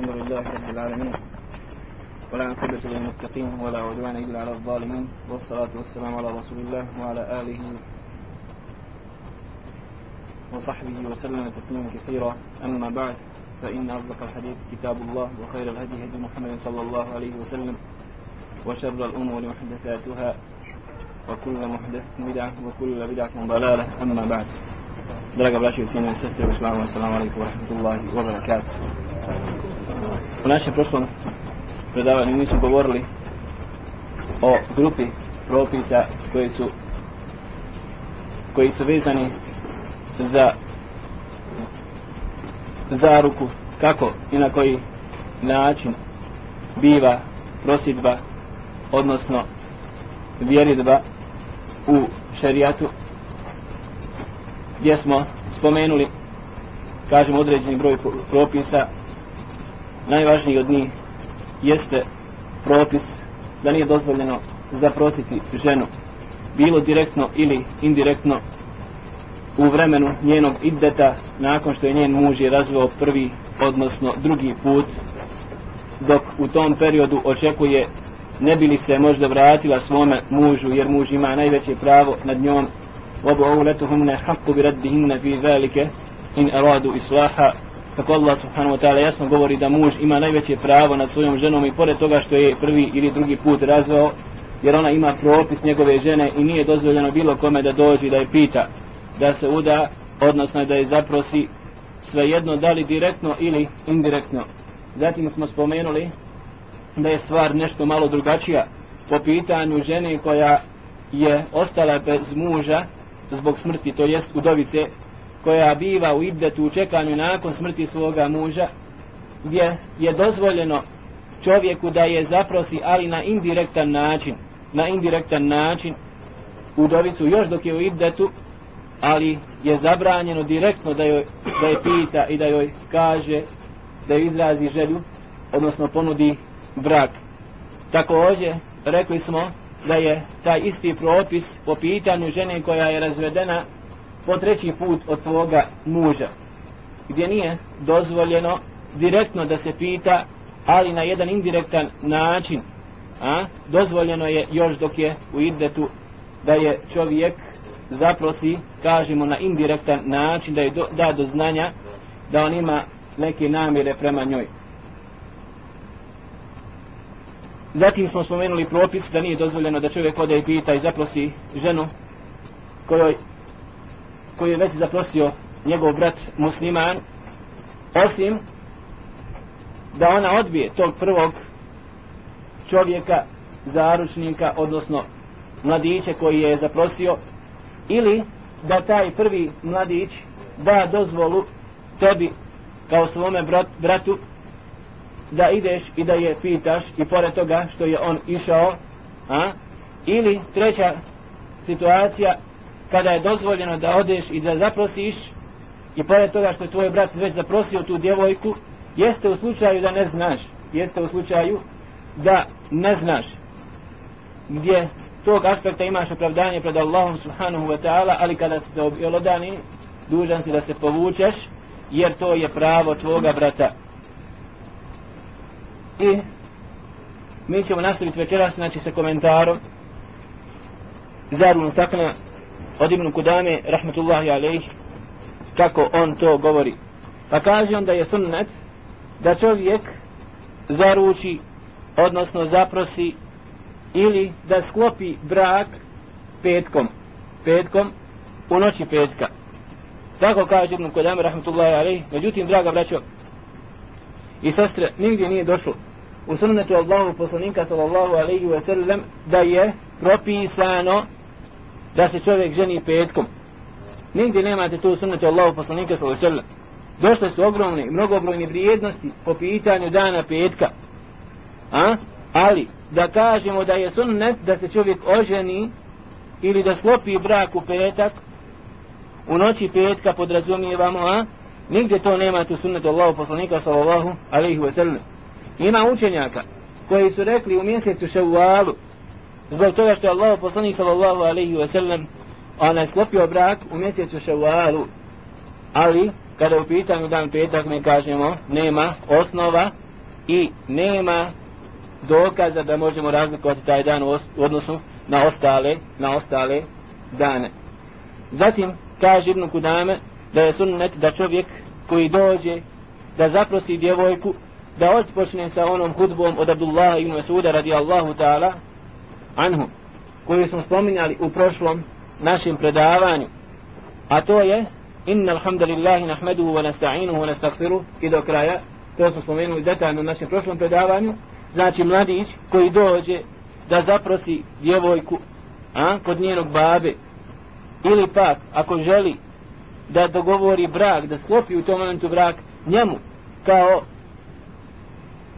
الحمد لله رب العالمين. ولا عقبة للمتقين ولا عدوان إلا على الظالمين. والصلاة والسلام على رسول الله وعلى آله وصحبه وسلم تسليما كثيرا. أما بعد فإن أصدق الحديث كتاب الله وخير الهدي هدي محمد صلى الله عليه وسلم وشر الأمور محدثاتها وكل محدثة بدعة وكل بدعة ضلالة. أما بعد Draga braći i cijene sestre u islamu, assalamu alaikum wa. U našem prošlom predavanju mi smo govorili o grupi propisa koji su koji su vezani za zaruku kako i na koji način biva prosidba odnosno vjeridba u šerijatu gdje smo spomenuli kažemo određeni broj propisa najvažniji od njih jeste propis da nije dozvoljeno zaprositi ženu bilo direktno ili indirektno u vremenu njenog iddeta nakon što je njen muž je razveo prvi odnosno drugi put dok u tom periodu očekuje ne bi li se možda vratila svome mužu jer muž ima najveće pravo nad njom وبعولتهن حق بردهن في ذلك إن أرادوا إصلاحا kako Allah subhanahu wa ta'ala jasno govori da muž ima najveće pravo nad svojom ženom i pored toga što je prvi ili drugi put razveo jer ona ima propis njegove žene i nije dozvoljeno bilo kome da dođe da je pita da se uda odnosno da je zaprosi svejedno da li direktno ili indirektno. Zatim smo spomenuli da je stvar nešto malo drugačija po pitanju žene koja je ostala bez muža zbog smrti, to jest udovice koja biva u iddetu u čekanju nakon smrti svoga muža, gdje je dozvoljeno čovjeku da je zaprosi, ali na indirektan način, na indirektan način udovicu još dok je u iddetu, ali je zabranjeno direktno da joj, da je pita i da joj kaže da joj izrazi želju, odnosno ponudi brak. Također, rekli smo da je taj isti propis po pitanju žene koja je razvedena po treći put od svoga muža gdje nije dozvoljeno direktno da se pita ali na jedan indirektan način a? Dozvoljeno je još dok je u idetu da je čovjek zaprosi kažemo na indirektan način da je do, da do znanja da on ima neke namjere prema njoj. Zatim smo spomenuli propis da nije dozvoljeno da čovjek ode i pita i zaprosi ženu kojoj, koju je već zaprosio njegov brat musliman, osim da ona odbije tog prvog čovjeka, zaručnika, odnosno mladića koji je zaprosio, ili da taj prvi mladić da dozvolu tebi kao svome brat, bratu da ideš i da je pitaš i pored toga što je on išao a? ili treća situacija kada je dozvoljeno da odeš i da zaprosiš i pored toga što je tvoj brat već zaprosio tu djevojku jeste u slučaju da ne znaš jeste u slučaju da ne znaš gdje tog aspekta imaš opravdanje pred Allahom subhanahu wa ta'ala ali kada se te objelodani dužan si da se povučeš jer to je pravo tvoga brata. I mi ćemo nastaviti večeras znači sa komentarom. Zarun Stakna od Ibn Kudame rahmetullahi alaih kako on to govori. Pa kaže on da je sunnet da čovjek zaruči odnosno zaprosi ili da sklopi brak petkom petkom u noći petka tako kaže Ibn Kudame rahmetullahi alaih međutim draga braćo i sestre nigdje nije došlo u sunnetu Allahu poslanika sallallahu alaihi wa sallam da je propisano da se čovjek ženi petkom. Nigdje nemate tu sunnetu Allahu poslanika sallallahu alaihi wa. Došle su ogromne i mnogobrojne vrijednosti po pitanju dana petka. A? Ali, da kažemo da je sunnet da se čovjek oženi ili da sklopi brak u petak, u noći petka podrazumijevamo, a? Nigdje to nema tu sunnetu Allahu poslanika sallallahu alaihi wa sallam. Ima učenjaka koji su rekli u mjesecu ševalu zbog toga što je Allah poslanik sallallahu alaihi wa sallam onaj sklopio brak u mjesecu ševalu ali kada u pitanju dan petak mi kažemo nema osnova i nema dokaza da možemo razlikovati taj dan u odnosu na ostale, na ostale dane. Zatim kaže Ibn Kudame da je sunnet da čovjek koji dođe da zaprosi djevojku da odpočne sa onom hudbom od Abdullah ibn Masuda radijallahu ta'ala anhu koju smo spominjali u prošlom našem predavanju. A to je inna alhamdulillahi nahmaduhu wa nasta'inuhu wa nastaghfiruh i do kraja to smo spomenuli detaljno u našem prošlom predavanju. Znači mladić koji dođe da zaprosi djevojku a, kod njenog babe. Ili pak ako želi da dogovori brak, da sklopi u tom momentu brak njemu kao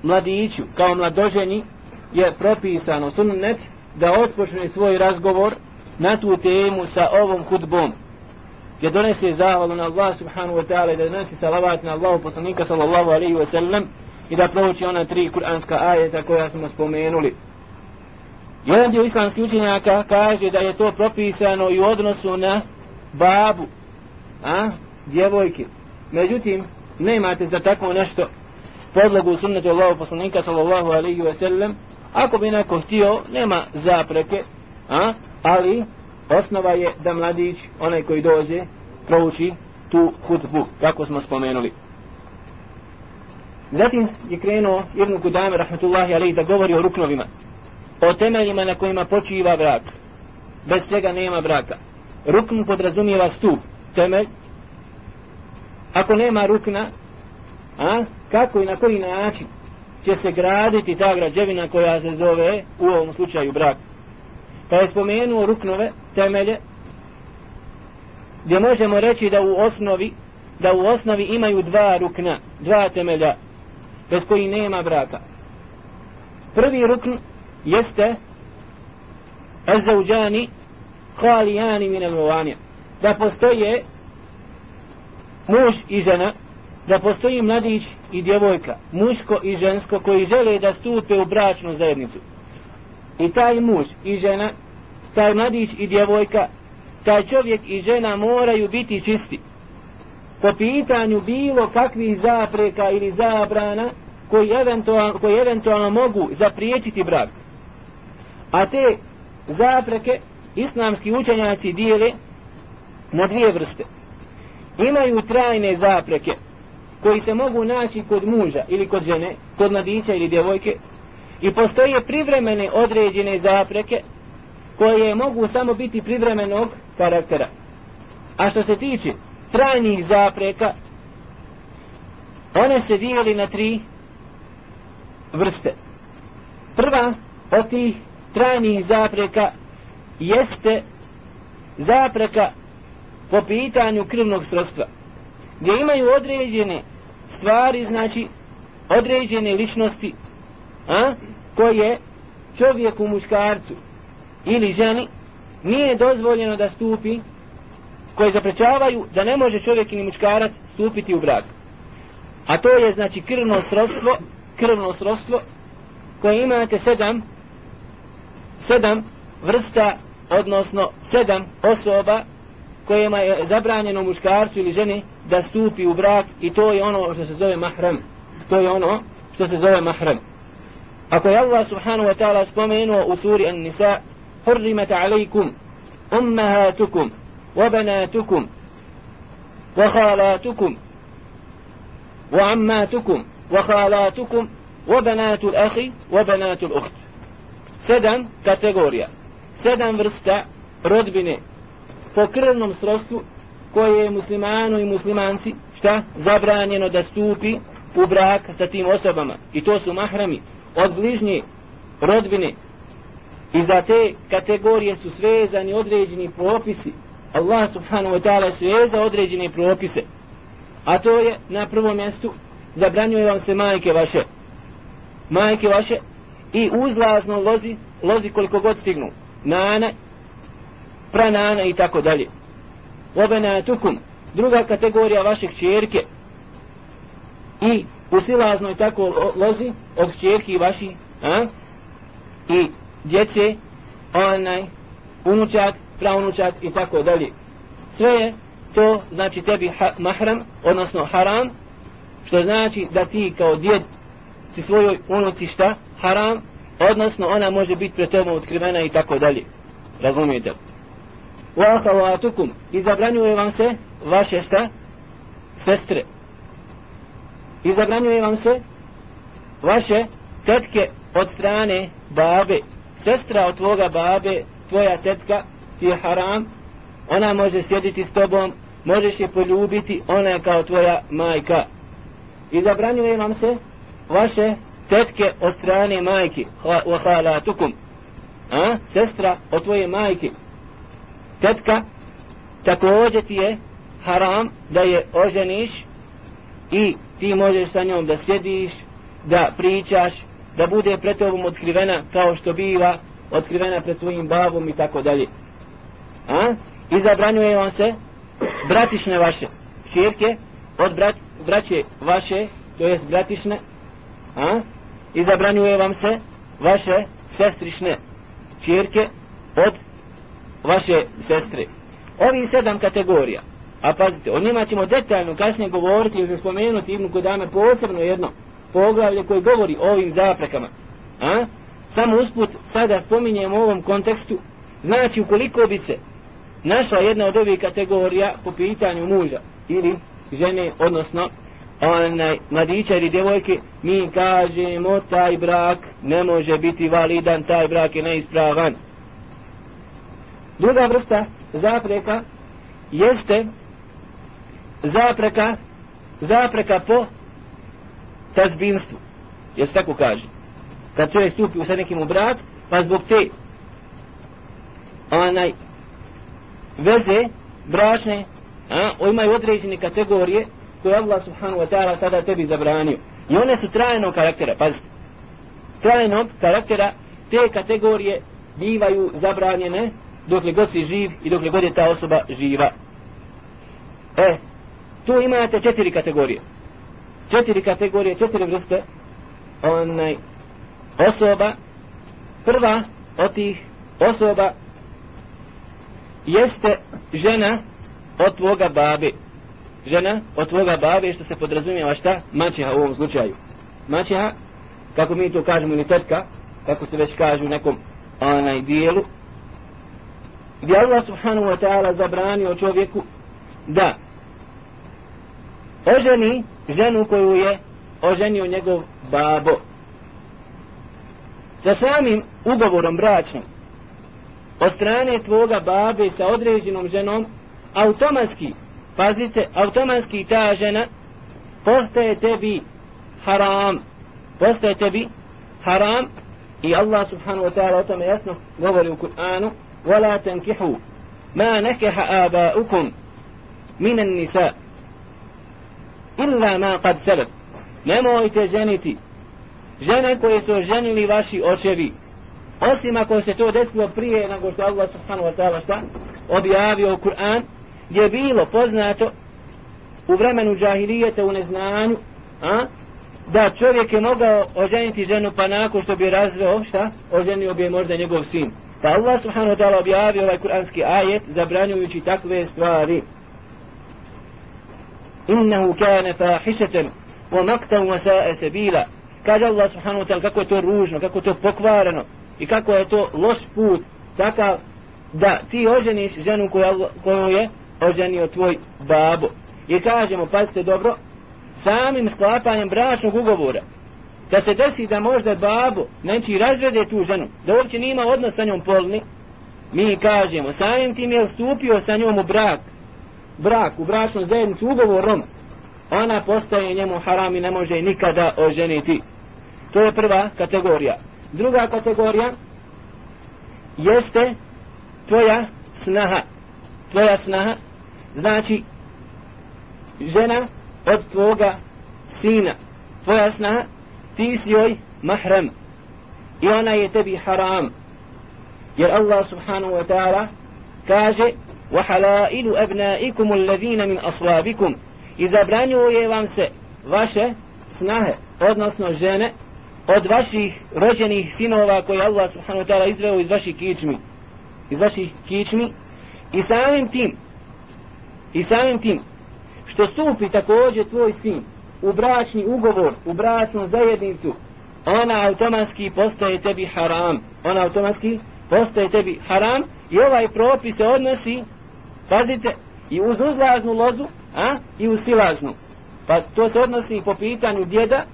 mladiću, kao mladoženi je propisano sunnet da otpočne svoj razgovor na tu temu sa ovom hudbom gdje donese zahvalu na Allah subhanahu wa ta'ala i da donese salavat na Allahu poslanika sallallahu alaihi wa sallam i da prouči ona tri kuranska ajeta koja smo spomenuli. Jedan dio islamskih učenjaka kaže da je to propisano i u odnosu na babu, a, djevojke. Međutim, nemate za tako nešto podlogu u sunnetu Allahu poslanika sallallahu alaihi wa sallam, ako bi neko htio, nema zapreke, a, ali osnova je da mladić, onaj koji dođe, prouči tu hutbu, kako smo spomenuli. Zatim je krenuo Ibn Kudame, rahmetullahi alaih, da govori o ruknovima, o temeljima na kojima počiva brak. Bez čega nema braka. Rukn podrazumijeva stup, temelj. Ako nema rukna, a, kako i na koji način će se graditi ta građevina koja se zove u ovom slučaju brak. Pa je spomenuo ruknove, temelje, gdje možemo reći da u osnovi da u osnovi imaju dva rukna, dva temelja, bez koji nema braka. Prvi rukn jeste ezauđani halijani min al da postoje muž i žena da postoji mladić i djevojka muško i žensko koji žele da stupe u bračnu zajednicu i taj muž i žena taj mladić i djevojka taj čovjek i žena moraju biti čisti po pitanju bilo kakvih zapreka ili zabrana koji eventualno, koji eventualno mogu zapriječiti brak. A te zapreke islamski učenjaci dijele na dvije vrste. Imaju trajne zapreke koji se mogu naći kod muža ili kod žene, kod mladića ili djevojke i postoje privremene određene zapreke koje mogu samo biti privremenog karaktera. A što se tiče trajnih zapreka, one se dijeli na tri vrste. Prva od tih trajnih zapreka jeste zapreka po pitanju krvnog srodstva. Gdje imaju određene stvari, znači određene ličnosti a, koje čovjeku muškarcu ili ženi nije dozvoljeno da stupi koje zaprečavaju da ne može čovjek ili muškarac stupiti u brak. A to je znači krvno srodstvo krvno srodstvo koje imate sedam sedam vrsta odnosno sedam osoba kojima je zabranjeno muškarcu ili ženi da stupi u brak i to je ono što se zove mahram to je ono što se zove mahram ako je Allah subhanahu wa ta'ala spomenuo u suri An-Nisa حرمت عليكم أمهاتكم وبناتكم وخالاتكم وعماتكم وخالاتكم وبنات الأخ وبنات الأخت sedam kategorija sedam vrsta rodbine po krvnom srodstvu koje je muslimanu i muslimanci šta? Zabranjeno da stupi u brak sa tim osobama. I to su mahrami od bližnje rodbine. I za te kategorije su svezani određeni propisi. Allah subhanahu wa ta'ala sveza određene propise. A to je na prvom mjestu zabranjuje vam se majke vaše. Majke vaše i uzlazno lozi lozi koliko god stignu. Nana pranana i tako dalje obenatukum druga kategorija vaše čerke i u silaznoj tako lozi od i vaši a? i djece onaj unučak, praunučak i tako dalje sve je to znači tebi ha mahram odnosno haram što znači da ti kao djed si svojoj unuci šta? Haram, odnosno ona može biti pre tome otkrivena i tako dalje. Razumijete? Wa akhawatukum i zabranjuje vam se vaše šta? Sestre. I zabranjuje vam se vaše tetke od strane babe. Sestra od tvoga babe, tvoja tetka, ti je haram, ona može sjediti s tobom, možeš je poljubiti, ona je kao tvoja majka. I zabranjuje vam se vaše tetke od strane majke, wa halatukum, a? sestra od tvoje majke. Tetka, također ti je haram da je oženiš i ti možeš sa njom da sjediš, da pričaš, da bude pred tobom otkrivena kao što biva otkrivena pred svojim babom i tako dalje. A? I zabranjuje vam se bratišne vaše čirke od brat, braće vaše, to jest bratišne, a? i zabranjuje vam se vaše sestrišne čirke od vaše sestre. Ovi sedam kategorija, a pazite, o njima ćemo detaljno kasnije govoriti ili spomenuti Ibnu Kodame posebno jedno poglavlje koje govori o ovim zaprekama. A? Samo usput sada spominjem u ovom kontekstu, znači ukoliko bi se našla jedna od ovih kategorija po pitanju muža ili žene, odnosno onaj mladića ili djevojke, mi kažemo taj brak ne može biti validan, taj brak je neispravan. Druga vrsta zapreka jeste zapreka zapreka po tazbinstvu. Jesi tako kaže? Kad čovjek stupi u sa nekim u brak, pa zbog te onaj veze bračne, a, imaju određene kategorije koje Allah subhanahu wa ta'ala tada tebi zabranio. I one su trajnog karaktera, pazite. Trajnog karaktera te kategorije bivaju zabranjene dok god si živ i dok god je ta osoba živa. E, tu imate četiri kategorije. Četiri kategorije, četiri vrste onaj, osoba. Prva od tih osoba jeste žena od tvoga babe. Žena od tvoga babe što se podrazumijeva šta? Mačeha u ovom slučaju. Mačeha, kako mi to kažemo, ili tetka, kako se već kaže u nekom onaj dijelu, gdje Allah subhanahu wa ta'ala zabranio čovjeku da oženi ženu koju je oženio njegov babo. Sa samim ugovorom bračnom od strane tvoga babe sa određenom ženom, automatski, pazite, automatski ta žena postaje tebi haram. Postaje tebi haram i Allah subhanahu wa ta'ala o tome jasno govori u Kur'anu وَلَا تَنْكِحُوا مَا نَكَحَ آبَاؤُكُمْ مِنَ النِّسَاءِ إِلَّا مَا قَدْ سَلَفْ Nemojte ženiti žene koje su ženili vaši očevi osim ako se to desilo prije nego što Allah subhanahu wa ta'ala šta objavio u Kur'an gdje je bilo poznato u vremenu džahilijete u neznanju a, da čovjek je mogao oženiti ženu pa nakon što bi razveo šta oženio bi je možda njegov sin pa Allah subhanahu wa ta'ala objavio ovaj kur'anski ajet zabranjujući takve stvari innehu kane fahišeten wa maktan wa sa'e sebila kaže Allah subhanahu wa ta'ala kako je to ružno kako je to pokvareno i kako je to loš put takav da ti oženiš ženu koju, koju je oženio tvoj babo. I kažemo, pazite dobro, samim sklapanjem bračnog ugovora, da se desi da možda babo neći znači, razrede tu ženu, da uopće nima odnos sa njom polni, mi kažemo, samim tim je stupio sa njom u brak, brak, u bračnu zajednicu ugovorom, ona postaje njemu haram i ne može nikada oženiti. To je prva kategorija. Druga kategorija jeste tvoja snaha. Tvoja snaha znači žena od tvoga sina. Tvoja snaha ti si joj mahram i ona je tebi haram. Jer Allah subhanahu wa ta'ala kaže وَحَلَائِلُ أَبْنَائِكُمُ الَّذِينَ مِنْ أَصْوَابِكُمْ I zabranjuje vam se vaše snahe, odnosno žene, od vaših rođenih sinova koje Allah subhanahu wa ta'ala izveo iz vaših kičmi iz vaših kičmi i samim tim i samim tim što stupi također tvoj sin u bračni ugovor, u bračnu zajednicu, ona automatski postaje tebi haram. Ona automatski postaje tebi haram i ovaj propis se odnosi, pazite, i uz uzlaznu lozu, a, i uz silaznu. Pa to se odnosi po pitanju djeda,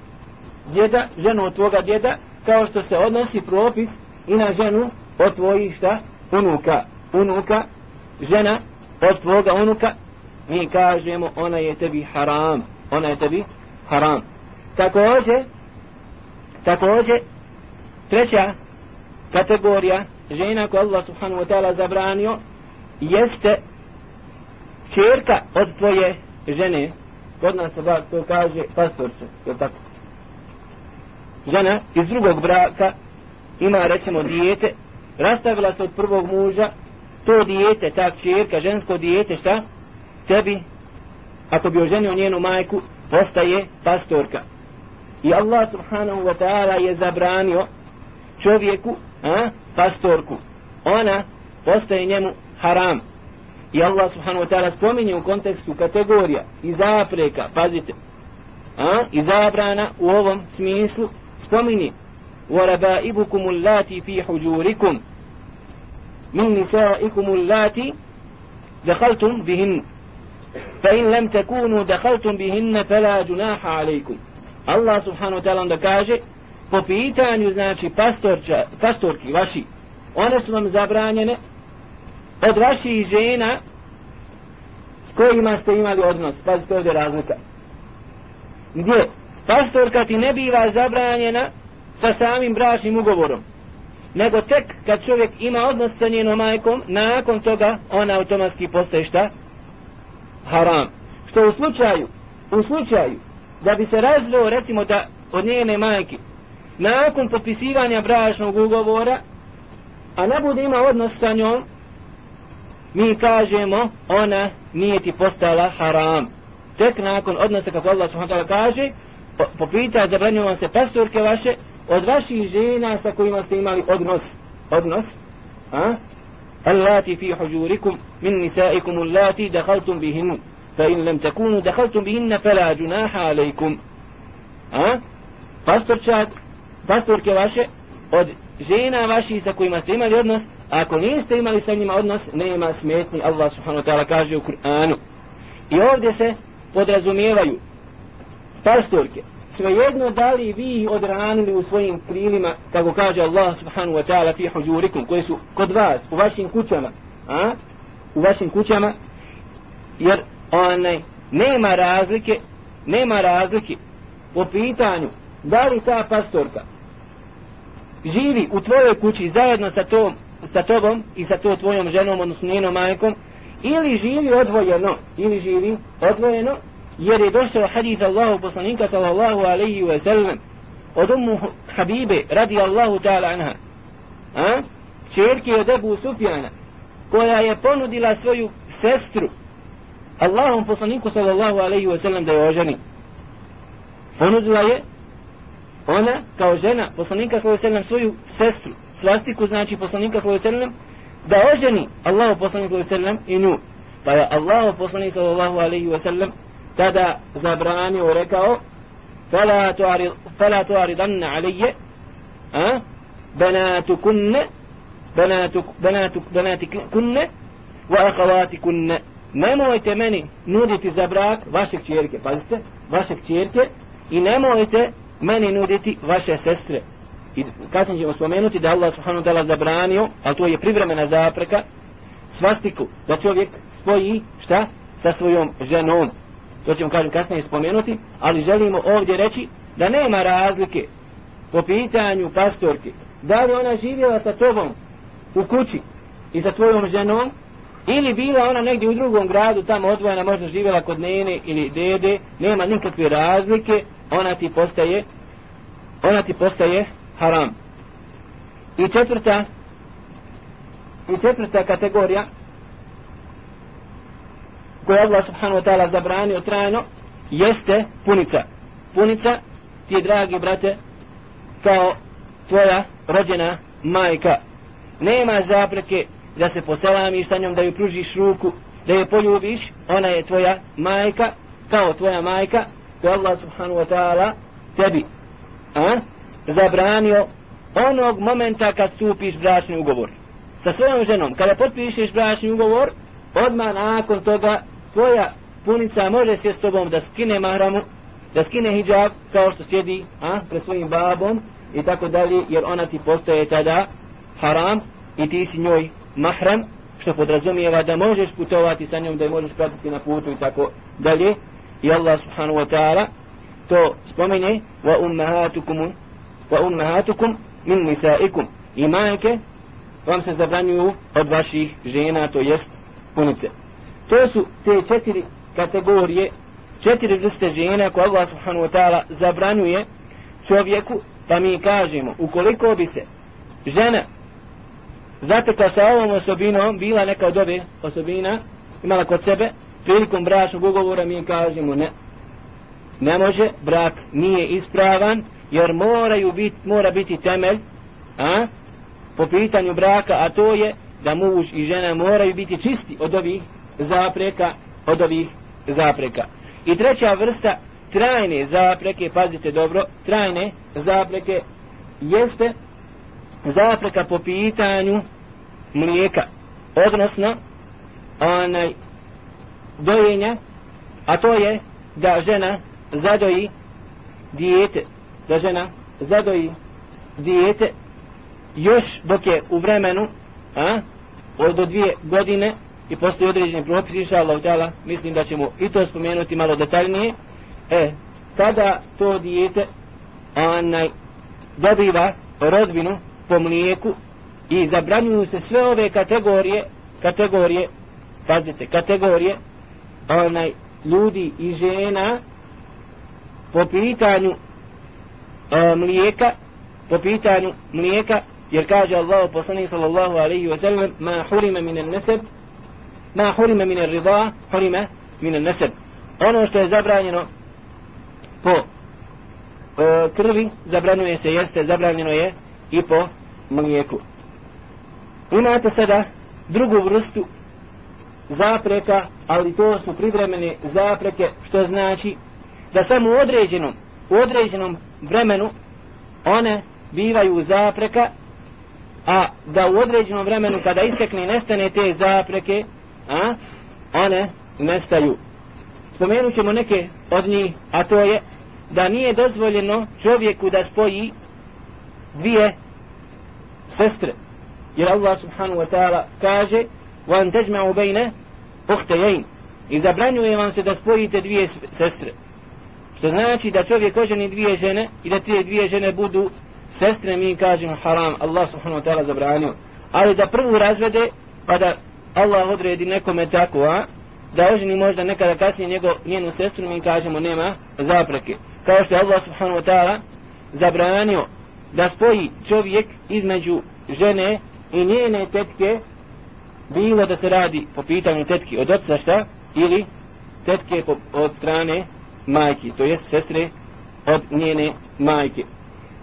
djeda, ženu od tvoga djeda, kao što se odnosi propis i na ženu od tvojih šta? Unuka. Unuka, žena od tvoga unuka, mi kažemo ona je tebi haram. Ona je tebi haram. Također, također, treća kategorija žena koju Allah subhanahu wa ta'ala zabranio jeste čerka od tvoje žene. Kod nas se to kaže pastorče, je tako? Žena iz drugog braka ima recimo dijete, rastavila se od prvog muža, to dijete, ta čerka, žensko dijete, šta? Tebi, ako bi oženio njenu majku, postaje pastorka. I Allah subhanahu wa ta'ala je zabranio čovjeku, a, pastorku. Ona postaje njemu haram. I Allah subhanahu wa ta'ala spominje u kontekstu kategorija i zapreka, pazite, a, i zabrana u ovom smislu spominje وَرَبَائِبُكُمُ اللَّاتِ فِي حُجُورِكُمْ مِنْ نِسَائِكُمُ اللَّاتِ دَخَلْتُمْ بِهِنْ فَإِنْ لَمْ تَكُونُوا دَخَلْتُمْ بِهِنَّ فَلَا جُنَاحَ عَلَيْكُمْ Allah subhanahu wa ta'ala onda kaže po pitanju znači pastorča, pastorki vaši one su vam zabranjene od vaših žena s kojima ste imali odnos pazite ovdje razlika gdje pastorka ti ne biva zabranjena sa samim bračnim ugovorom nego tek kad čovjek ima odnos sa njenom majkom nakon toga ona automatski postaje šta? Haram. Što u slučaju u slučaju da bi se razveo recimo da od njene majke nakon potpisivanja bračnog ugovora a ne bude ima odnos sa njom mi kažemo ona nije ti postala haram. Tek nakon odnosa kako Allah subhanahu wa ta'ala kaže po, po pita zabranju vam se pastorke vaše od vaših žena sa kojima ste imali odnos odnos a? اللاتي في حجوركم من نسائكم اللاتي دخلتم بهن. فإن لم تكونوا دخلتم بهن فلا جناح عليكم. alaykum a pastorčak pastorke vaše od žena vaših sa kojima ste imali odnos ako niste imali sa njima odnos nema smetni Allah subhanahu wa ta'ala kaže u Kur'anu. I ovdje se podrazumijevaju pastorke svejedno da li vi ih odranili u svojim krilima kako kaže Allah subhanahu wa ta'ala fi huđurikum, koji su kod vas u vašim kućama a? u vašim kućama jer onaj nema razlike nema razlike po pitanju da li ta pastorka živi u tvojoj kući zajedno sa, tom, sa tobom i sa to tvojom ženom odnosno njenom majkom ili živi odvojeno ili živi odvojeno jer je došao hadith Allahu poslanika sallallahu alaihi wa sallam od umu Habibe radi Allahu ta'ala anha a? čerke od Ebu Sufjana koja je ponudila svoju sestru Allahom poslaniku sallallahu alaihi wa sallam da je oženi ponudila je ona kao žena poslanika sallallahu alaihi wa sallam svoju sestru slastiku znači poslanika sallallahu alaihi wa sallam da oženi Allahu poslaniku sallallahu alaihi wa sallam i nju pa je Allahu poslanik sallallahu alaihi wa sallam tada zabranio rekao fala tu'arid fala tu'aridanna alayya a? Banatukunna banatuk banatuk banatikunna wa akhawatikunna. Nemojte meni nuditi za brak vaše kćerke pazite vaše kćerke i nemojte meni nuditi vaše sestre. I kasnije ćemo spomenuti da Allah subhanahu wa ta'ala zabranio ali to je privremena zapreka svastiku da čovjek spoji šta? Sa svojom ženom to ćemo kažem kasnije spomenuti, ali želimo ovdje reći da nema razlike po pitanju pastorke, da li ona živjela sa tobom u kući i sa tvojom ženom, ili bila ona negdje u drugom gradu, tamo odvojena, možda živjela kod nene ili dede, nema nikakve razlike, ona ti postaje, ona ti postaje haram. I četvrta, i četvrta kategorija, koje Allah subhanahu wa ta'ala zabranio trajno jeste punica. Punica ti je, dragi brate, kao tvoja rođena majka. Nema zapreke da se poselamiš sa njom, da ju pružiš ruku, da je poljubiš, ona je tvoja majka, kao tvoja majka, koje Allah subhanahu wa ta'ala tebi a, zabranio onog momenta kad stupiš bračni ugovor sa svojom ženom. Kada potpišeš bračni ugovor, odmah nakon toga tvoja punica može se s tobom da skine mahramu, da skine hijab kao što sjedi a, pred svojim babom i tako dalje, jer ona ti postaje tada haram i ti si njoj mahram, što podrazumijeva da možeš putovati sa njom, da je možeš pratiti na putu i tako dalje. I Allah subhanahu wa ta'ala to spomene wa ummahatukum wa ummahatukum min nisaikum i majke vam se zabranjuju od vaših žena, to jest punice. To su te četiri kategorije, četiri vrste žena koje Allah subhanahu wa ta'ala zabranjuje čovjeku, pa mi kažemo, ukoliko bi se žena zatekla sa ovom osobinom, bila neka od ove osobina, imala kod sebe, prilikom bračnog ugovora mi kažemo ne. Ne može, brak nije ispravan, jer moraju bit, mora biti temelj, a, po pitanju braka, a to je da muž i žena moraju biti čisti od ovih zapreka, od ovih zapreka. I treća vrsta trajne zapreke, pazite dobro, trajne zapreke jeste zapreka po pitanju mlijeka, odnosno onaj dojenja, a to je da žena zadoji dijete, da žena zadoji dijete još dok je u vremenu a, od do dvije godine i postoji određeni propis, inša Allah, mislim da ćemo i to spomenuti malo detaljnije, e, tada to dijete onaj, dobiva rodbinu po mlijeku i zabranjuju se sve ove kategorije, kategorije, pazite, kategorije onaj, ljudi i žena po pitanju e, mlijeka, po pitanju mlijeka, jer kaže Allah poslanik sallallahu alaihi wa sallam ma hurima min al-nasab ma hurime mine rida, hurime mine neseb. ono što je zabranjeno po e, krvi zabranjuje se jeste zabranjeno je i po mlijeku imate sada drugu vrstu zapreka ali to su privremene zapreke što znači da samo u određenom u određenom vremenu one bivaju zapreka a da u određenom vremenu kada istekne nestane te zapreke a one nestaju spomenut ćemo neke od njih a to je da nije dozvoljeno čovjeku da spoji dvije sestre jer Allah subhanahu wa ta'ala kaže وَاَنْ تَجْمَعُ بَيْنَ اُخْتَيَيْنِ i zabranjuje vam se da spojite dvije sestre što znači da čovjek oženi dvije žene i da te dvije žene budu sestre mi kažemo haram Allah subhanahu wa ta'ala zabranio ali da prvu razvede pa da Allah odredi nekome tako a? Da oženi možda nekada kasnije njego, njenu sestru mi kažemo nema zapreke. Kao što je Allah subhanahu wa ta'ala zabranio da spoji čovjek između žene i njene tetke bilo da se radi po pitanju tetke od oca šta? Ili tetke po, od strane majke to jest sestre od njene majke.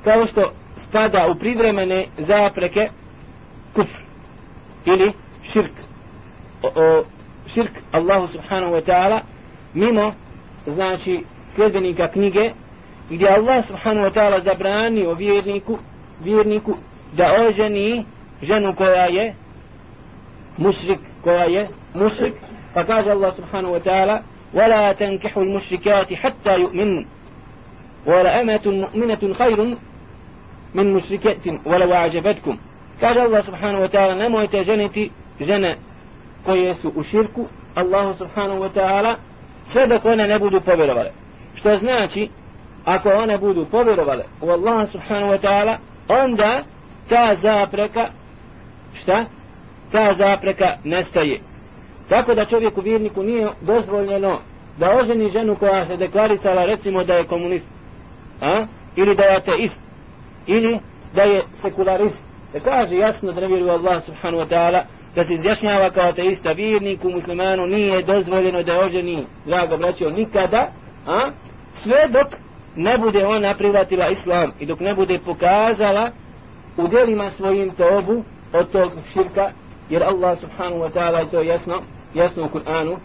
Kao što spada u privremene zapreke kufr ili širk. Širk Allahu subhanahu wa ta'ala mimo znači sljedbenika knjige gdje Allah subhanahu wa ta'ala zabranio vjerniku vjerniku da oženi ženu koja je mušrik koja je mušrik pa kaže Allah subhanahu wa ta'ala ولا تنكحوا المشركات حتى يؤمنوا ولا أمة مؤمنة خير musriketin wala wa'jabatkum kaže Allah subhanahu wa ta'ala nemojte ženiti žene koje su u širku Allahu subhanahu wa ta'ala sve dok one ne budu povjerovale što znači ako one budu povjerovale u Allaha subhanahu wa ta'ala onda ta zapreka šta? ta zapreka nestaje tako da čovjeku vjerniku nije dozvoljeno da oženi ženu koja se deklarisala recimo da je komunist a? ili da je ateist ili da je sekularist da kaže jasno da ne vjeruje Allah subhanahu wa ta'ala da se izjašnjava kao ateista vjerniku muslimanu nije dozvoljeno da oženi drago braćo nikada a? Sve dok ne bude ona privatila islam i dok ne bude pokazala u delima svojim tobu od tog širka jer Allah subhanahu wa ta'ala je to jasno jasno u Kur'anu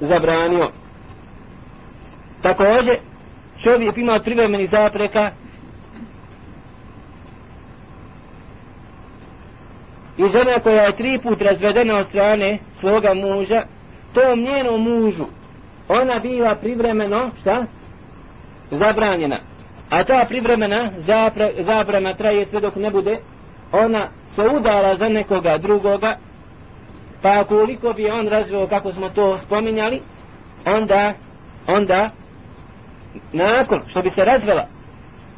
zabranio. Također, čovjek ima od privremeni zapreka i žena koja je tri put razvedena od strane svoga muža, tom njenom mužu, ona biva privremeno, šta? Zabranjena. A ta privremena zapra, zabrana traje sve dok ne bude, ona se udala za nekoga drugoga, pa koliko bi on razveo kako smo to spominjali, onda, onda, nakon što bi se razvela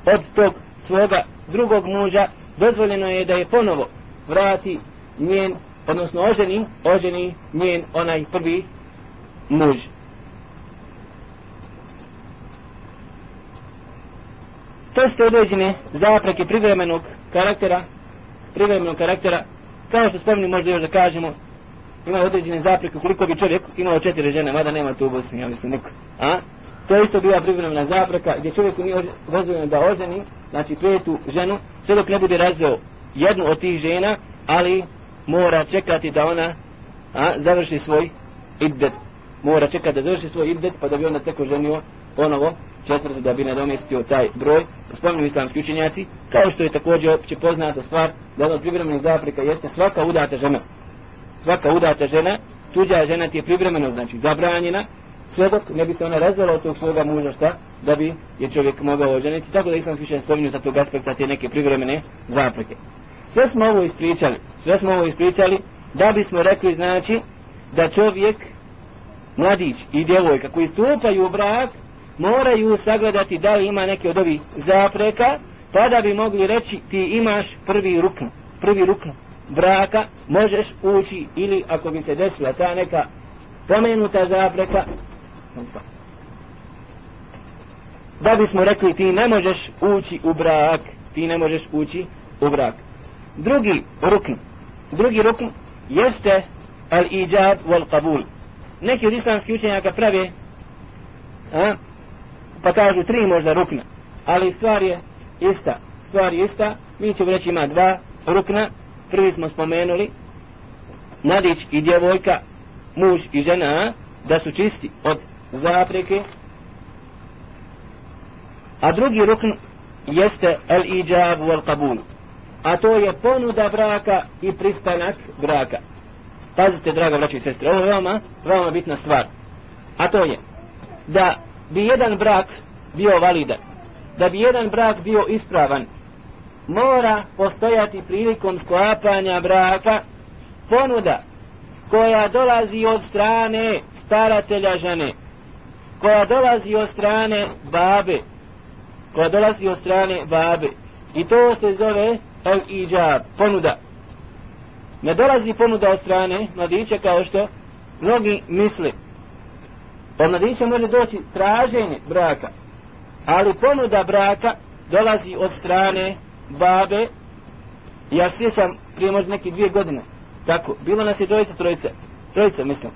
od tog svoga drugog muža, dozvoljeno je da je ponovo vrati njen, odnosno oženi, oženi njen onaj prvi muž. To ste određene zapreke privremenog karaktera, privremenog karaktera, kao što spomnim možda još da kažemo, ima određene zapreke koliko bi čovjek imao četiri žene, mada nema tu u Bosni, ja mislim niko. A? To je isto bila privremena zapreka gdje čovjeku nije dozvoljeno da oženi, znači petu ženu, sve dok ne bude razveo jednu od tih žena, ali mora čekati da ona a, završi svoj iddet. Mora čekati da završi svoj iddet, pa da bi onda teko ženio ponovo četvrtu da bi nadomestio taj broj. Spomenu islamski učenjaci, kao što je također opće poznata stvar, da ono privremenih zapreka jeste svaka udata žena. Svaka udata žena, tuđa žena ti je privremeno, znači zabranjena, sve dok ne bi se ona razvela od tog svoga muža šta, da bi je čovjek mogao oženiti. Tako da islamski učenjaci spomenu sa tog aspekta te neke privremene zapreke. Sve smo ovo ispričali, sve smo ovo ispričali da bismo rekli znači da čovjek, mladić i djevojka koji stupaju u brak moraju sagledati da li ima neke od ovih zapreka tada bi mogli reći ti imaš prvi rukn, prvi rukn braka, možeš ući ili ako bi se desila ta neka pomenuta zapreka da bismo rekli ti ne možeš ući u brak ti ne možeš ući u brak. Drugi rukn drugi rukn jeste al ijab wal qabul. Neki od islamskih učenjaka prave a, pa kažu tri možda rukna ali stvar je ista stvar je ista. Mi ćemo reći ima dva rukna. Prvi smo spomenuli mladić i djevojka muž i žena da su čisti od zapreke a drugi rukn jeste el ijab wal qabul a to je ponuda braka i pristanak braka. Pazite, draga braći i sestre, ovo je veoma, veoma bitna stvar. A to je da bi jedan brak bio validan, da bi jedan brak bio ispravan, mora postojati prilikom sklapanja braka ponuda koja dolazi od strane staratelja žene, koja dolazi od strane babe, koja dolazi od strane babe. I to se zove el iđab, ponuda. Ne dolazi ponuda od strane mladića kao što mnogi misli. Od mladića može doći traženje braka. Ali ponuda braka dolazi od strane babe. Ja sjećam prije možda neke dvije godine. Tako, bilo nas je trojica, trojica. Trojica, mislim.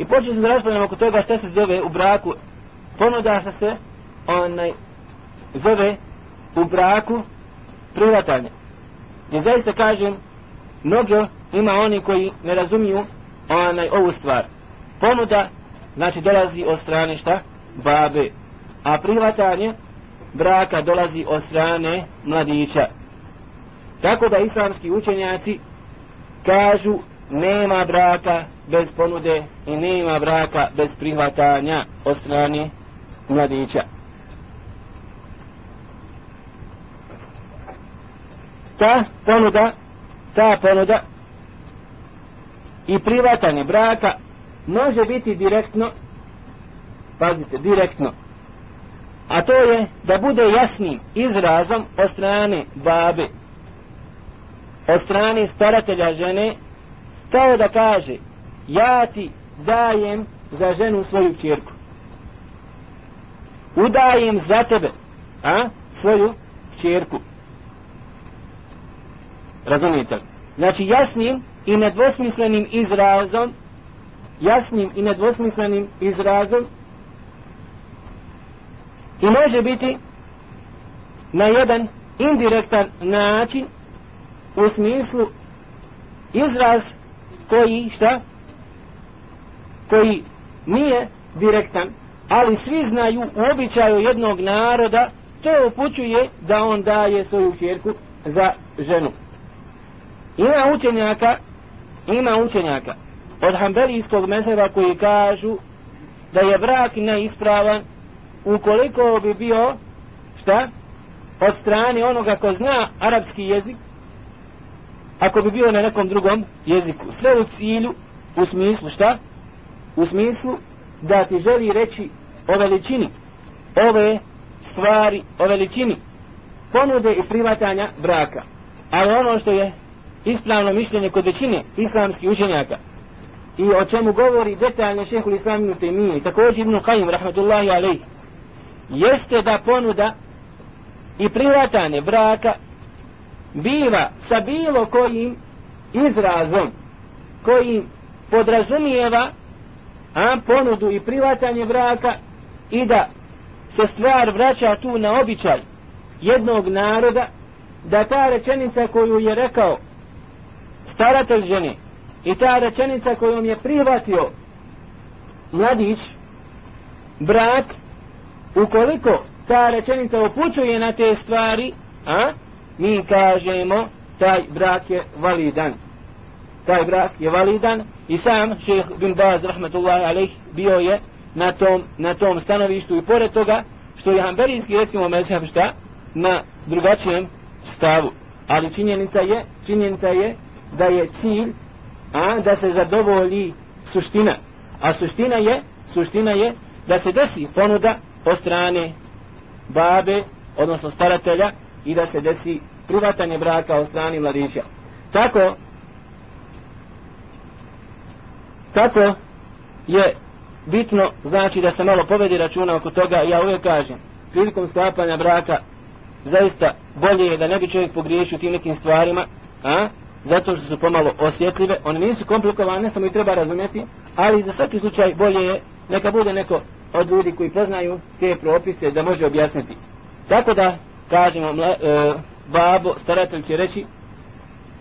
I počeli smo da raspravljamo oko toga šta se zove u braku. Ponuda šta se onaj, zove u braku prihvatanje. I zaista kažem, mnogo ima oni koji ne razumiju onaj, ovu stvar. Ponuda, znači dolazi od strane šta? Babe. A prihvatanje braka dolazi od strane mladića. Tako da islamski učenjaci kažu nema braka bez ponude i nema braka bez prihvatanja od strane mladića. ta ponuda, ta ponuda i prihvatanje braka može biti direktno, pazite, direktno, a to je da bude jasnim izrazom od strane babe, od strane staratelja žene, kao da kaže, ja ti dajem za ženu svoju čirku. Udajem za tebe, a, svoju čirku. Razumijete li? Znači jasnim i nedvosmislenim izrazom jasnim i nedvosmislenim izrazom i može biti na jedan indirektan način u smislu izraz koji šta koji nije direktan ali svi znaju u običaju jednog naroda, to upućuje da on daje svoju čerku za ženu. Ima učenjaka, ima učenjaka od hambelijskog mezeva koji kažu da je brak neispravan ukoliko bi bio šta? Od strane onoga ko zna arapski jezik ako bi bio na nekom drugom jeziku. Sve u cilju, u smislu šta? U smislu da ti želi reći o veličini ove stvari, o veličini ponude i privatanja braka. Ali ono što je ispravno mišljenje kod većine islamskih učenjaka i o čemu govori detaljno šehhul islam ibn Taymiye i također ibn Qayyim rahmatullahi alaih jeste da ponuda i privatanje braka biva sa bilo kojim izrazom kojim podrazumijeva a ponudu i privatanje braka i da se stvar vraća tu na običaj jednog naroda da ta rečenica koju je rekao staratelj žene i ta rečenica kojom je prihvatio mladić brak ukoliko ta rečenica upućuje na te stvari a mi kažemo taj brak je validan. Taj brak je validan i sam šeheh bin Baz rahmetullahi alaih bio je na tom, na tom stanovištu. I pored toga što je hanbelijski recimo mezheb šta? Na drugačijem stavu. Ali činjenica je činjenica je da je cilj a da se zadovolji suština. A suština je suština je da se desi ponuda od strane babe odnosno staratelja i da se desi privatanje braka od strane mladića. Tako tako je bitno znači da se malo povedi računa oko toga. Ja uvijek kažem prilikom sklapanja braka zaista bolje je da ne bi čovjek pogriješio tim nekim stvarima a? Zato što su pomalo osjetljive. One nisu komplikovane samo ih treba razumjeti ali za svaki slučaj bolje je neka bude neko od ljudi koji poznaju te propise da može objasniti. Tako da kažemo mla, e, babo staratelj će reći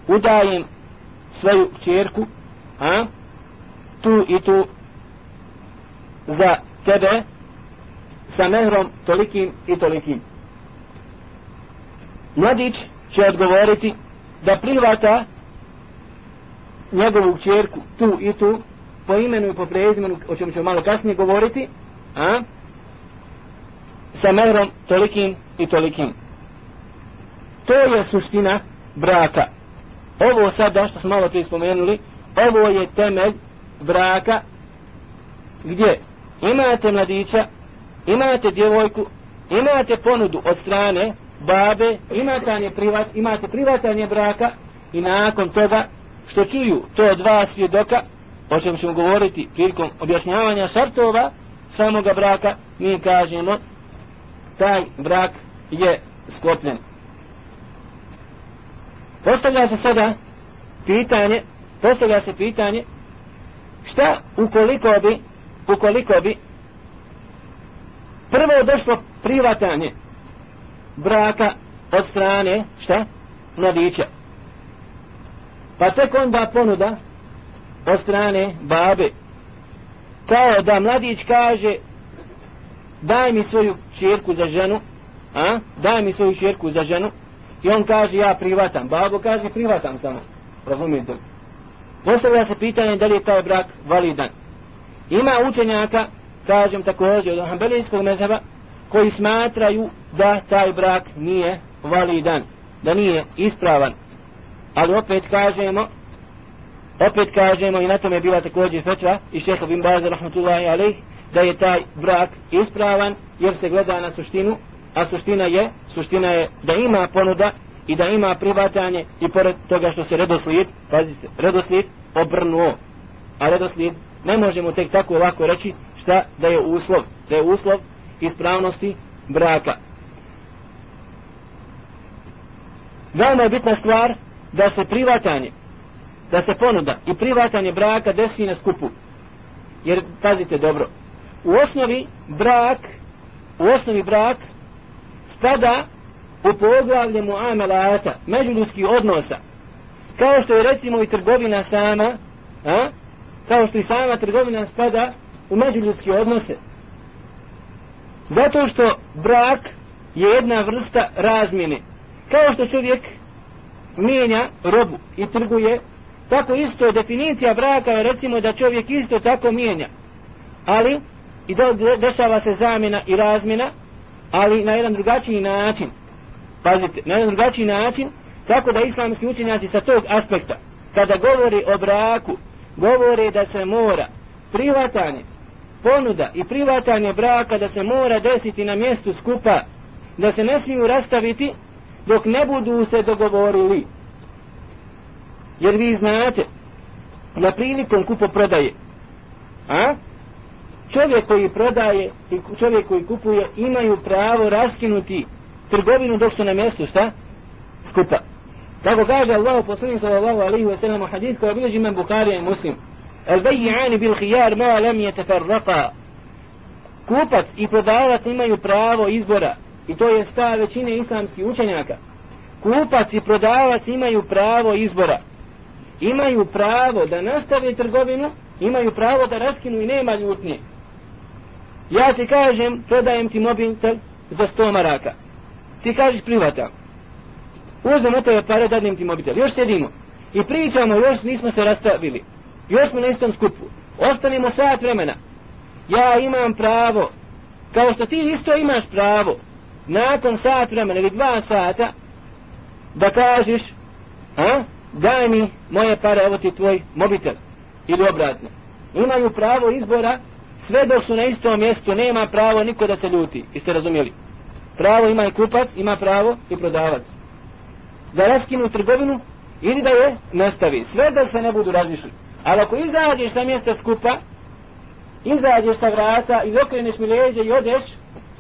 udajem svoju čerku a? Tu i tu za tebe sa mehrom tolikim i tolikim. Mladić će odgovoriti da prihvata njegovu čerku tu i tu po imenu i po prezimenu o čemu ćemo malo kasnije govoriti a sa mehrom tolikim i tolikim. To je suština braka. Ovo sada što smo malo prije spomenuli, ovo je temelj braka gdje imate mladića, imate djevojku, imate ponudu od strane babe, imate, privat, imate privatanje braka i nakon toga što čuju to dva svjedoka, o čem ćemo govoriti prilikom objašnjavanja šartova samoga braka, mi kažemo taj brak je sklopljen. Postavlja se sada pitanje, postavlja se pitanje šta? Ukoliko bi ukoliko bi prvo došlo privatanje braka od strane šta? Mladića. Pa tek onda ponuda od strane babe. Kao da mladić kaže daj mi svoju čerku za ženu a? Daj mi svoju čerku za ženu. I on kaže ja privatam babo kaže privatam samo. Razumijete? Postavlja se pitanje da li je taj brak validan. Ima učenjaka, kažem također od Hanbelijskog mezheba, koji smatraju da taj brak nije validan, da nije ispravan. Ali opet kažemo, opet kažemo i na tome je bila također fetva i šeha bin Baza rahmatullahi alaih, da je taj brak ispravan jer se gleda na suštinu, a suština je, suština je da ima ponuda i da ima privatanje i pored toga što se redoslijed, pazite, redoslijed obrnuo. A redoslijed ne možemo tek tako lako reći šta da je uslov, da je uslov ispravnosti braka. Veoma je bitna stvar da se privatanje, da se ponuda i privatanje braka desi na skupu. Jer, pazite dobro, u osnovi brak, u osnovi brak spada u poglavlje muamelata, međuljudskih odnosa, kao što je recimo i trgovina sama, a? kao što i sama trgovina spada u međuljudske odnose. Zato što brak je jedna vrsta razmjene. Kao što čovjek mijenja robu i trguje, tako isto definicija braka je recimo da čovjek isto tako mijenja. Ali, i da dešava se zamjena i razmjena, ali na jedan drugačiji način. Pazite, na drugačiji način, tako da islamski učenjaci sa tog aspekta, kada govori o braku, govore da se mora privatanje, ponuda i privatanje braka da se mora desiti na mjestu skupa, da se ne smiju rastaviti dok ne budu se dogovorili. Jer vi znate, na prilikom kupo prodaje, a? čovjek koji prodaje i čovjek koji kupuje imaju pravo raskinuti trgovinu dok su na mjestu, šta? Skupa. Tako kaže Allah poslanik sallallahu alaihi wa sallam u hadith koja bilježi imam Bukharija i Muslim. El bejjani bil hijar ma lam je tefarraka. Kupac i prodavac imaju pravo izbora i to je stav većine islamskih učenjaka. Kupac i prodavac imaju pravo izbora. Imaju pravo da nastave trgovinu, imaju pravo da raskinu i nema ljutnje. Ja ti kažem, prodajem ti mobitel za 100 maraka. Ti kažeš privata. Uzem od tebe pare, dadnem ti mobitel. Još sedimo. I pričamo, još nismo se rastavili. Još smo na istom skupu. Ostanimo sat vremena. Ja imam pravo, kao što ti isto imaš pravo, nakon sat vremena ili dva sata, da kažeš, a, daj mi moje pare, evo ti tvoj mobitel. Ili obratno. Imaju pravo izbora, sve dok su na istom mjestu, nema pravo niko da se ljuti. Jeste razumijeli? Pravo ima i kupac, ima pravo i prodavac. Da raskinu trgovinu ili da je nastavi. Sve dok se ne budu razišli. Ali ako izađeš sa mjesta skupa, izađeš sa vrata i okreneš mi leđe i odeš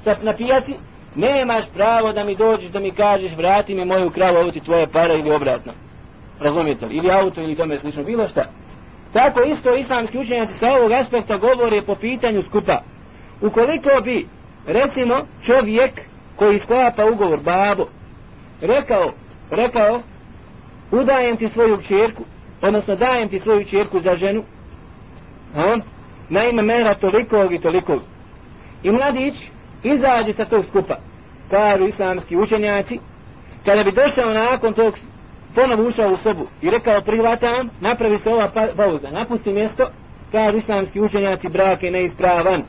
sa, na pijaci, nemaš pravo da mi dođeš da mi kažeš vrati mi moju kravu, ovo ti tvoje para ili obratno. Razumijete li? Ili auto ili tome slično, bilo šta. Tako isto islamski učenjaci sa ovog aspekta govore po pitanju skupa. Ukoliko bi, recimo, čovjek koji sklapa ugovor, babo, rekao, rekao, udajem ti svoju čerku, odnosno dajem ti svoju čerku za ženu, on, na ime mera tolikog i tolikog. I mladić izađe sa tog skupa, kažu islamski učenjaci, kada bi došao nakon tog, ponovo ušao u sobu i rekao prihvatam, napravi se ova pa-, pauza, napusti mjesto, kažu islamski učenjaci, brak je neispravan.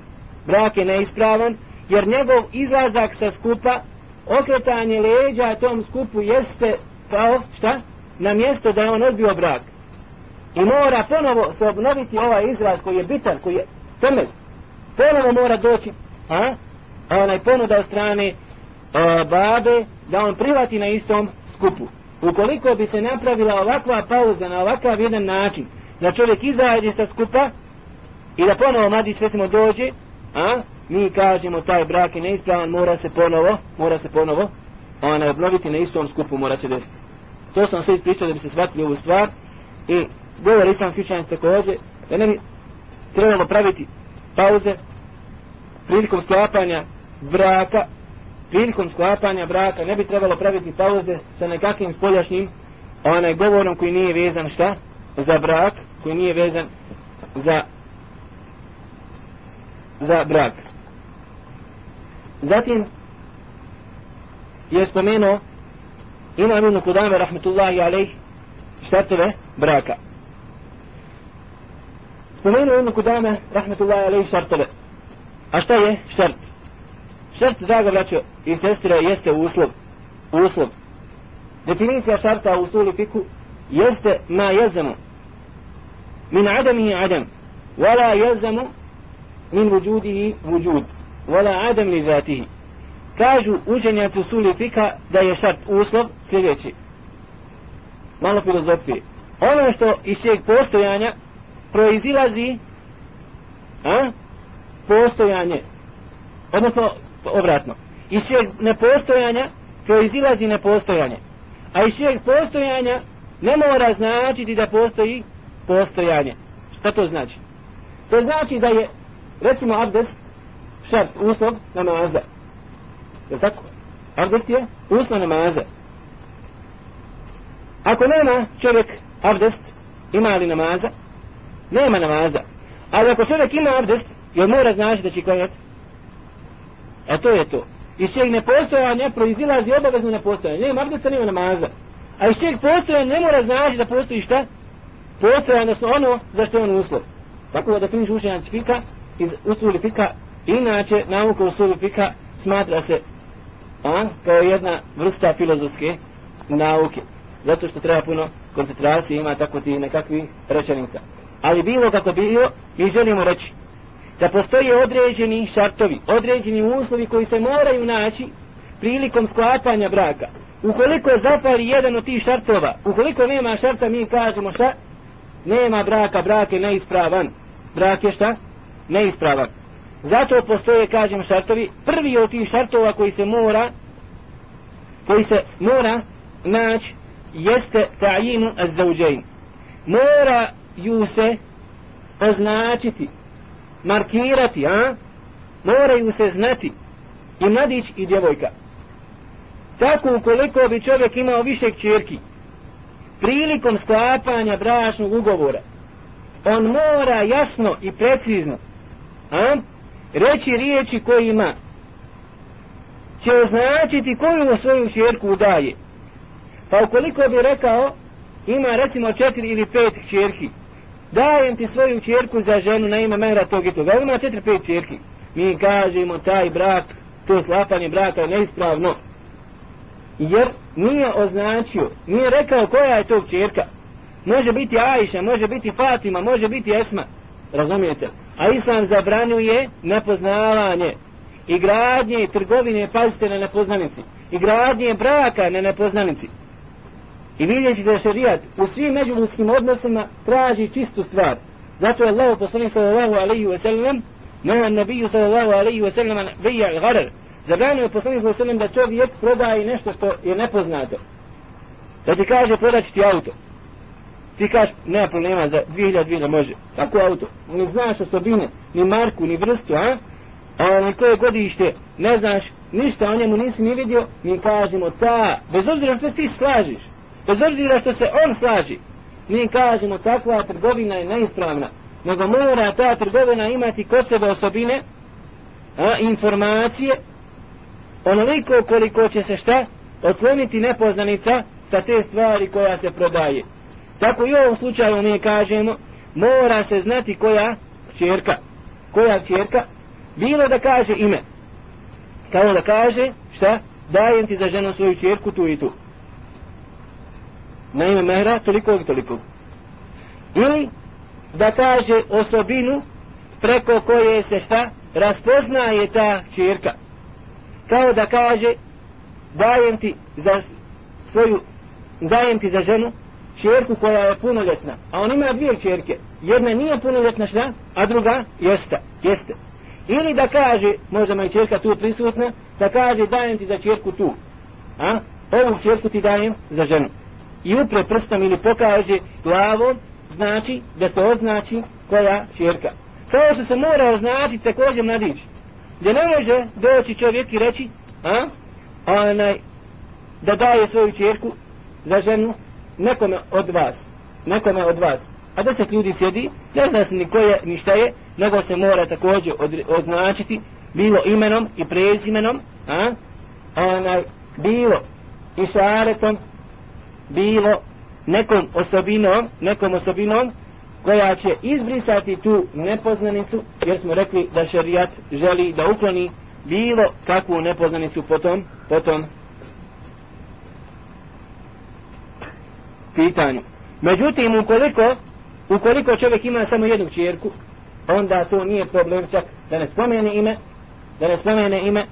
Brak je neispravan, jer njegov izlazak sa skupa, okretanje leđa tom skupu jeste kao, šta? Na mjesto da je on odbio brak. I mora ponovo se obnoviti ovaj izraz koji je bitan, koji je temelj. Ponovo mora doći, a? A onaj ponuda od strane a, babe, da on privati na istom skupu. Ukoliko bi se napravila ovakva pauza na ovakav jedan način, da čovjek izađe sa skupa i da ponovo mladić svesimo dođe, a? Mi kažemo taj brak je neispravan, mora se ponovo, mora se ponovo, ona obnoviti na istom skupu, mora se desiti. To sam sve ispričao da bi se shvatili ovu stvar i govor islamski učenjac također, da ne bi trebalo praviti pauze prilikom sklapanja braka, prilikom sklapanja braka ne bi trebalo praviti pauze sa nekakvim spoljašnjim onaj govorom koji nije vezan šta? Za brak, koji nije vezan za za brak. Zatim je spomenuo Imam ibn Kudame rahmetullahi alaih šartove braka. Spomenuo Ibn Kudame, rahmetullahi alaihi šartove. A šta je šart? Šart, draga braćo i sestre, jeste uslov. Uslov. Definicija šarta u suli fiku jeste ma jezemu. Min adami adam. Wala jezemu min vujudihi vujud. Wala adam li zatihi. Kažu učenjaci u suli fika da je šart uslov sljedeći. Malo filozofije. Ono što iz čeg postojanja proizilazi a, postojanje odnosno obratno iz svijeg nepostojanja proizilazi nepostojanje a iz svijeg postojanja ne mora značiti da postoji postojanje šta to znači? to znači da je recimo abdest šart, uslov namaza je tako? abdest je uslov namaza ako nema čovjek abdest ima li namaza nema namaza. Ali ako čovjek ima abdest, jel mora znači da će klanjati? A to je to. Iz čeg nepostojanja proizilazi obavezno nepostojanje. Nema abdesta, nema namaza. A iz čeg postojanja ne mora znači da postoji šta? Postojanje, odnosno ono za što je on uslov. Tako da definiš učenjac fika, iz usuli fika, inače nauka usulu fika smatra se a, kao jedna vrsta filozofske nauke. Zato što treba puno koncentracije, ima tako ti nekakvi rečenica. Ali bilo kako bilo, mi želimo reći da postoje određeni šartovi, određeni uslovi koji se moraju naći prilikom sklapanja braka. Ukoliko zapali jedan od tih šartova, ukoliko nema šarta, mi kažemo šta? Nema braka, brak je neispravan. Brak je šta? Neispravan. Zato postoje, kažem, šartovi. Prvi od tih šartova koji se mora koji se mora naći jeste ta'inu az-zawjayn. Mora ju se označiti, markirati, a? Moraju se znati i mladić i djevojka. Tako ukoliko bi čovjek imao više čirki, prilikom sklapanja bračnog ugovora, on mora jasno i precizno a? Reći riječi koje ima, će označiti koju svoju čerku daje. Pa ukoliko bi rekao, ima recimo četiri ili pet čerki, dajem ti svoju čerku za ženu na ime mera tog i toga, ima četiri, pet čerki. Mi kažemo taj brak, to slapanje braka je neispravno. Jer nije označio, nije rekao koja je tog čerka. Može biti Ajša, može biti Fatima, može biti Esma. Razumijete? A Islam zabranjuje nepoznavanje i gradnje i trgovine, pazite na nepoznanici, i gradnje braka na nepoznanici. I vidjeti da šarijat u svim međuljudskim odnosima traži čistu stvar. Zato je Allah poslanik sallallahu alaihi wa sallam na nabiju sallallahu alaihi wa sallam bija al-gharar. Zabranio je poslanik sallallahu alaihi wa sallam da čovjek prodaje nešto što je nepoznato. Da ti kaže prodat ti auto. Ti kažeš, nema problema, za 2000 vina može. Kako auto? Ne znaš osobine, ni marku, ni vrstu, a? A onaj koje godište, ne znaš ništa o njemu nisi ni vidio, mi kažemo ta, bez obzira što ti slažiš, bez obzira što se on slaži, mi kažemo takva trgovina je neispravna, nego mora ta trgovina imati kod sebe osobine, a, informacije, onoliko koliko će se šta, otkloniti nepoznanica sa te stvari koja se prodaje. Tako i u ovom slučaju mi kažemo, mora se znati koja čerka, koja čerka, bilo da kaže ime, kao da kaže, šta, dajem ti za ženu svoju čerku tu i tu. Na ime mehra, toliko i toliko. Ili da kaže osobinu preko koje se šta, raspoznaje ta čerka. Kao da kaže, dajem ti za svoju, dajem ti za ženu čerku koja je punoljetna, a on ima dvije čerke. Jedna nije punoljetna šta, a druga jeste, jeste. Ili da kaže, možda ma i čerka tu prisutna, da kaže dajem ti za čerku tu. A? Ovu čerku ti dajem za ženu. I upre prstom ili pokaže glavom, znači da se označi koja čerka. Kao što se mora označiti također mladić. Gdje ne može doći čovjek i reći, a? Onaj, da daje svoju čerku za ženu nekome od vas, nekome od vas, a deset ljudi sjedi, ne zna se ni koje, ni šta je, nego se mora također od, označiti, bilo imenom i prezimenom, a? Onaj, bilo i šaretom, bilo nekom osobinom, nekom osobinom, koja će izbrisati tu nepoznanicu, jer smo rekli da šerijat želi da ukloni bilo kakvu nepoznanicu potom, potom pitanju. Međutim, ukoliko, ukoliko čovjek ima samo jednu čerku, onda to nije problem čak da ne spomene ime, da ne spomene ime,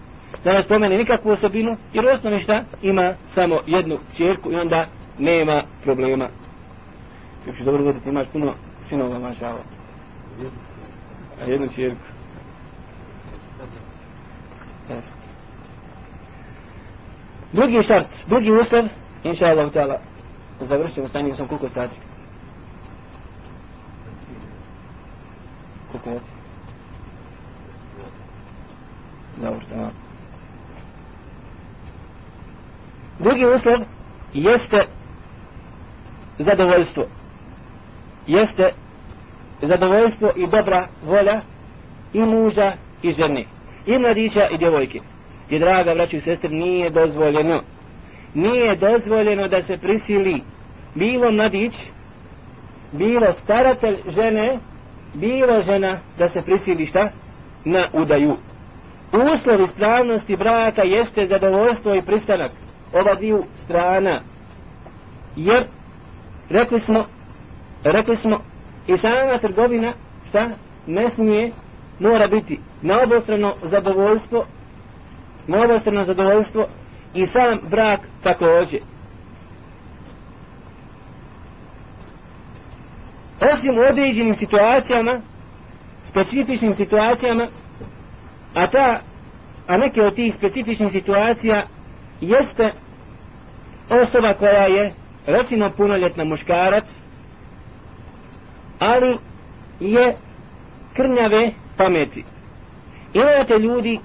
da ne spomene nikakvu osobinu, jer osnovi šta ima samo jednu čerku i onda nema problema. Kako dobro gledati, imaš puno sinova, mašala. A jednu čerku. Drugi šart, drugi uslov, inša Allah, završimo sa sam koliko sati? Koliko je? Dobro, tamo. Drugi uslov jeste zadovoljstvo. Jeste zadovoljstvo i dobra volja i muža i žene. i mladića i djevojke. I draga braću i sestri, nije dozvoljeno. Nije dozvoljeno da se prisili bilo mladić, bilo staratelj žene, bilo žena da se prisili šta? Na udaju. Uslov ispravnosti braka jeste zadovoljstvo i pristanak ova dviju strana. Jer, rekli smo, rekli smo, i sama trgovina, šta? Ne smije, mora biti na obostrano zadovoljstvo, na obostrano zadovoljstvo i sam brak također. Osim u određenim situacijama, specifičnim situacijama, a ta, a neke od tih specifičnih situacija jeste osoba koja je recimo punoljetna muškarac, ali je krnjave pameti. Imate ljudi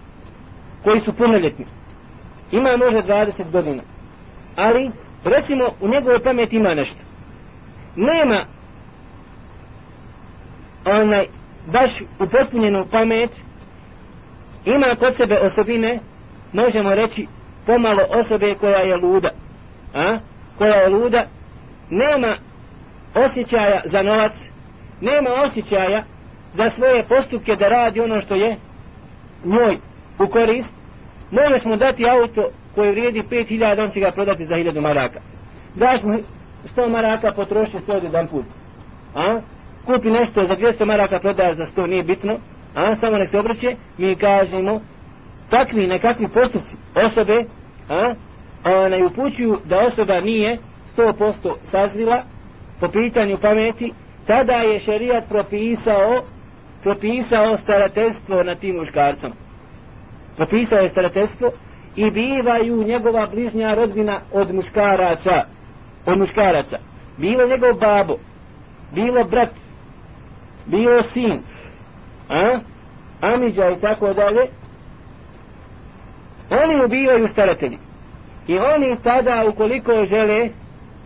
koji su punoljetni. Ima možda 20 godina. Ali, recimo, u njegovoj pameti ima nešto. Nema onaj, baš upotpunjenu pamet, ima kod sebe osobine, možemo reći, pomalo osobe koja je luda. A? Koja je luda, nema osjećaja za novac, nema osjećaja za svoje postupke da radi ono što je njoj u korist, Možeš mu dati auto koje vrijedi 5000, on će ga prodati za 1000 maraka. Daš mu 100 maraka, potroši sve od jedan put. A? Kupi nešto za 200 maraka, prodaje za 100, nije bitno. A? Samo nek se obraće, mi kažemo, takvi nekakvi postupci osobe, a? Ona upućuju da osoba nije 100% sazrila po pitanju pameti, tada je šerijat propisao propisao starateljstvo na tim muškarcom. Propisao je starateljstvo i bivaju njegova bližnja rodbina od muškaraca. Od muškaraca. Bilo njegov babo, bilo brat, bilo sin, a? Amidža i tako dalje. Oni mu bivaju staratelji. I oni tada, ukoliko žele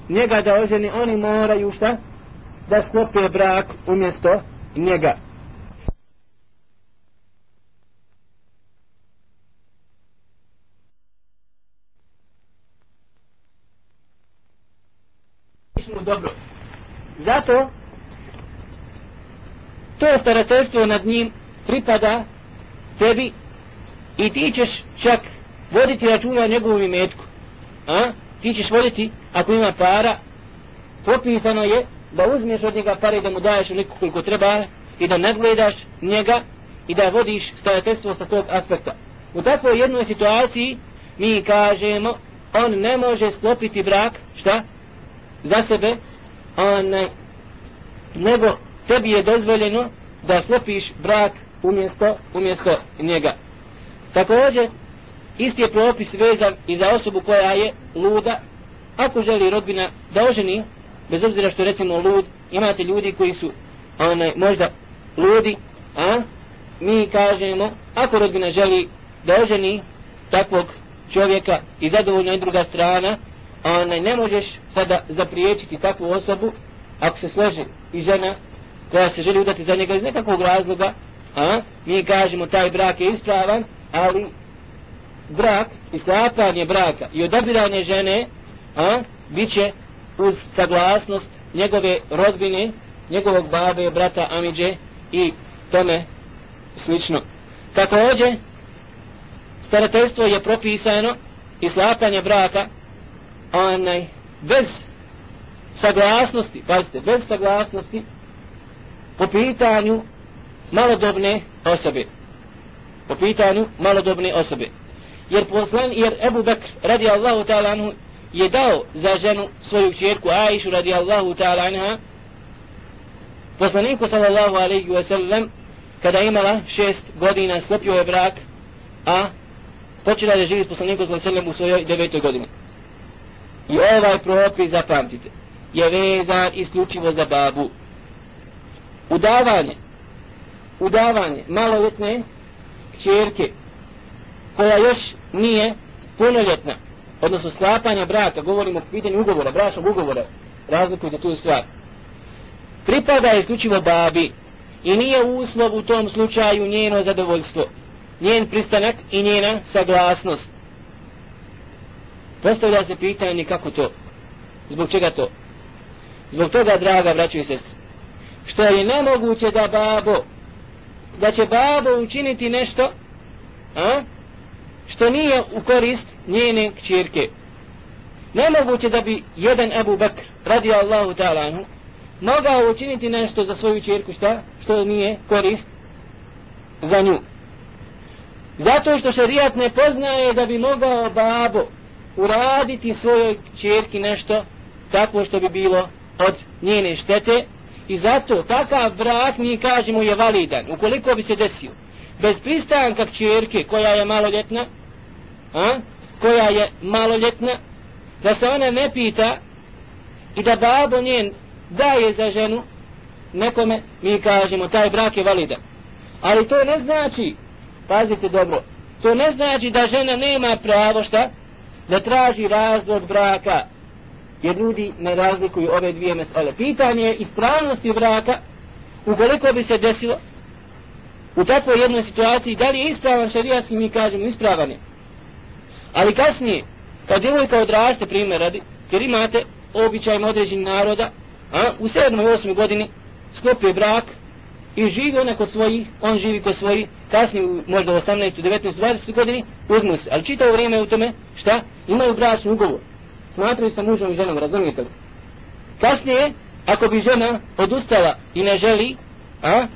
njega da oženi, oni moraju šta? Da sklope brak umjesto njega. mu dobro. Zato to starateljstvo nad njim pripada tebi i ti ćeš čak voditi računa o njegovom imetku. A? Ti ćeš voditi, ako ima para, popisano je da uzmeš od njega pare da mu daješ onoliko koliko treba i da ne gledaš njega i da vodiš starateljstvo sa tog aspekta. U takvoj jednoj situaciji mi kažemo on ne može sklopiti brak, šta? Za sebe, onaj, nego tebi je dozvoljeno da slopiš brak umjesto, umjesto njega. Također, isti je propis vezan i za osobu koja je luda, ako želi rodbina da oženi, bez obzira što recimo lud, imate ljudi koji su onaj, možda ludi, a mi kažemo, ako rodbina želi da oženi takvog čovjeka i zadovoljna je druga strana, onaj, ne možeš sada zapriječiti takvu osobu ako se složi i žena koja se želi udati za njega iz nekakvog razloga a, mi kažemo taj brak je ispravan ali brak i sklapanje braka i odabiranje žene a, bit će uz saglasnost njegove rodbine njegovog babe, brata Amidže i tome slično. Također starateljstvo je propisano i slapanje braka onaj, bez saglasnosti, pazite, bez saglasnosti po pitanju malodobne osobe. Po pitanju malodobne osobe. Jer poslan, jer Ebu Bekr radi Allahu ta'ala anhu je dao za ženu svoju čerku Aishu radi Allahu ta'ala anha poslaniku sallallahu alaihi wa sallam kada imala šest godina sklopio je brak a počela da živi s poslanikom sallallahu alaihi wa sallam u svojoj devetoj godini. I ovaj propis, zapamtite, je vezan isključivo za babu. Udavanje, udavanje maloljetne čerke, koja još nije punoljetna, odnosno sklapanje braka, govorimo o pitanju ugovora, bračnog ugovora, razlikujte tu stvar, pripada isključivo babi i nije uslov u tom slučaju njeno zadovoljstvo. njen pristanak i njena saglasnost. Postavlja se pitanje kako to? Zbog čega to? Zbog toga, draga braćo i sestri, što je nemoguće da babo, da će babo učiniti nešto, a? što nije u korist njene kćerke. Nemoguće da bi jedan Abu Bakr, radi Allahu ta'ala mogao učiniti nešto za svoju čerku, šta? Što nije korist za nju. Zato što šarijat ne poznaje da bi mogao babo uraditi svojoj čerki nešto tako što bi bilo od njene štete. I zato takav brak mi kažemo je validan. Ukoliko bi se desio bez pristanka čerke koja je maloljetna a, koja je maloljetna da se ona ne pita i da babo njen daje za ženu nekome mi kažemo taj brak je validan. Ali to ne znači pazite dobro to ne znači da žena nema pravo šta? Da traži razvod braka jer ljudi ne razlikuju ove dvije mesele pitanje je ispravnosti braka ukoliko bi se desilo u takvoj jednoj situaciji da li je ispravan šarijatski mi kažemo ispravan je ali kasnije kad djevojka odraste primjer radi jer imate običajima određenih naroda a, u 7. i 8. godini sklopuje brak i živi ona kod svojih, on živi kod svojih, kasnije možda u 18. 19. 20. godini uzmu se, ali čitao vrijeme u tome, šta? Imaju bračni ugovor. Smatraju se mužom i ženom, razumijete li? Kasnije, ako bi žena odustala i ne želi, a,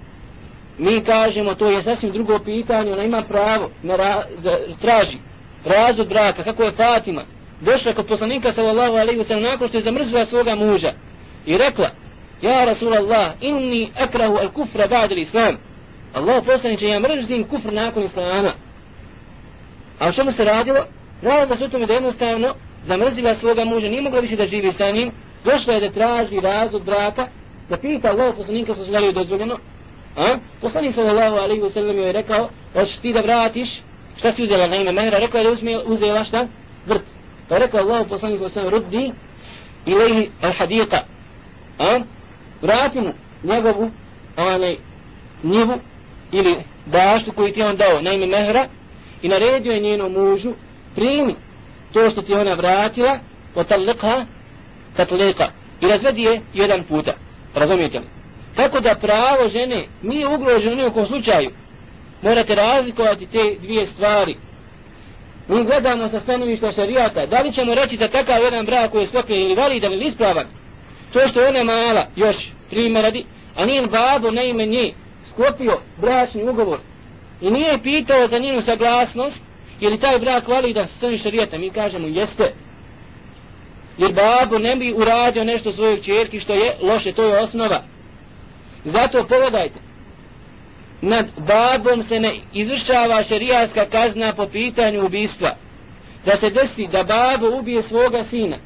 mi kažemo, to je sasvim drugo pitanje, ona ima pravo na ra, da traži razvod braka, kako je Fatima, došla kod poslanika sallallahu alaihi wa sallam nakon što je zamrzila svoga muža i rekla, Ja Rasulallah, inni akrahu al kufra ba'da islam. Allah poslaniče, ja mrzim kufr nakon islama. A o čemu se radilo? Radilo se u tome da jednostavno zamrzila svoga muža, nije mogla više da živi sa njim, došla je da traži razvod braka, da pita Allah poslanika sa su dozvoljeno. A? Poslanik sallallahu alaihi wa sallam je rekao, hoćeš ti da vratiš, šta si uzela na ime mehra? Rekao je da uzme, uzela šta? Vrt. Pa rekao Allah poslanik sallallahu alaihi wa sallam, ruddi ilaihi al hadika. A? Vrati mu njegovu onaj njivu ili baštu koju ti on dao na ime mehra i naredio je njenom mužu primi to što ti ona vratila potalika tatlika i razvedi je jedan puta. Razumijete li? Tako da pravo žene nije ugroženo ni u kom slučaju. Morate razlikovati te dvije stvari. Mi gledamo sa stanovišta šarijata da li ćemo reći za takav jedan brak koji je sklopljen ili validan ili ispravan? To što je ona mala, još primjer radi, a njen babo na ime nje sklopio bračni ugovor i nije pitao za njenu saglasnost, je li taj brak validan sa strani šarijeta, mi kažemo jeste. Jer babo ne bi uradio nešto svojoj čerki što je loše, to je osnova. Zato pogledajte, nad babom se ne izvršava šerijatska kazna po pitanju ubistva. Da se desi da babo ubije svoga sina.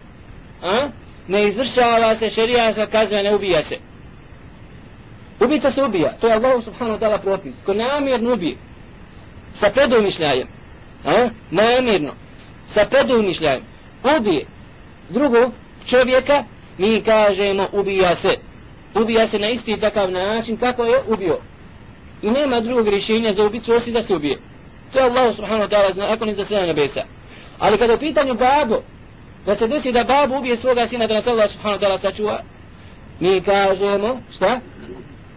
A? Ne izvršava se šerijatska kazna, ne ubija se. Ubica se ubija, to je Allah subhanahu wa ta'ala propis. Ko namjerno ubije, sa predumišljajem, a? namjerno, sa predumišljajem, ubije drugog čovjeka, mi kažemo ubija se. Ubija se na isti takav način kako je ubio. I nema drugog rješenja za ubicu osim da se ubije. To je Allah subhanahu wa ta'ala zna, ako ni za sve nebesa. Ali kada je u pitanju babo, da se desi da babu ubije svoga sina da nas Allah subhanahu wa ta'ala sačuva, mi kažemo, šta?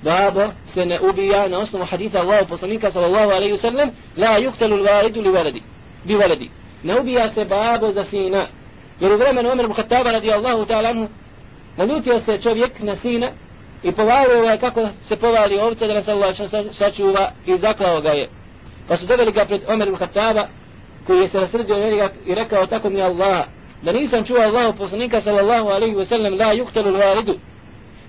Babo se ne ubija na osnovu haditha Allahu poslanika sallallahu alaihi sallam, la yuktelu l'validu li veledi bi veledi Ne ubija se babo za sina. Jer u vremenu Omer Bukhataba radijallahu ta'ala anhu, naljutio se čovjek na sina i povalio ga kako se povali ovce da nas Allah sačuva i zaklao ga je. Pa su doveli ga pred Omer Bukhataba koji je se rasrdio i rekao tako mi Allah, da nisam čuo Allahu poslanika sallallahu alaihi wa sallam la yuhtalu l'validu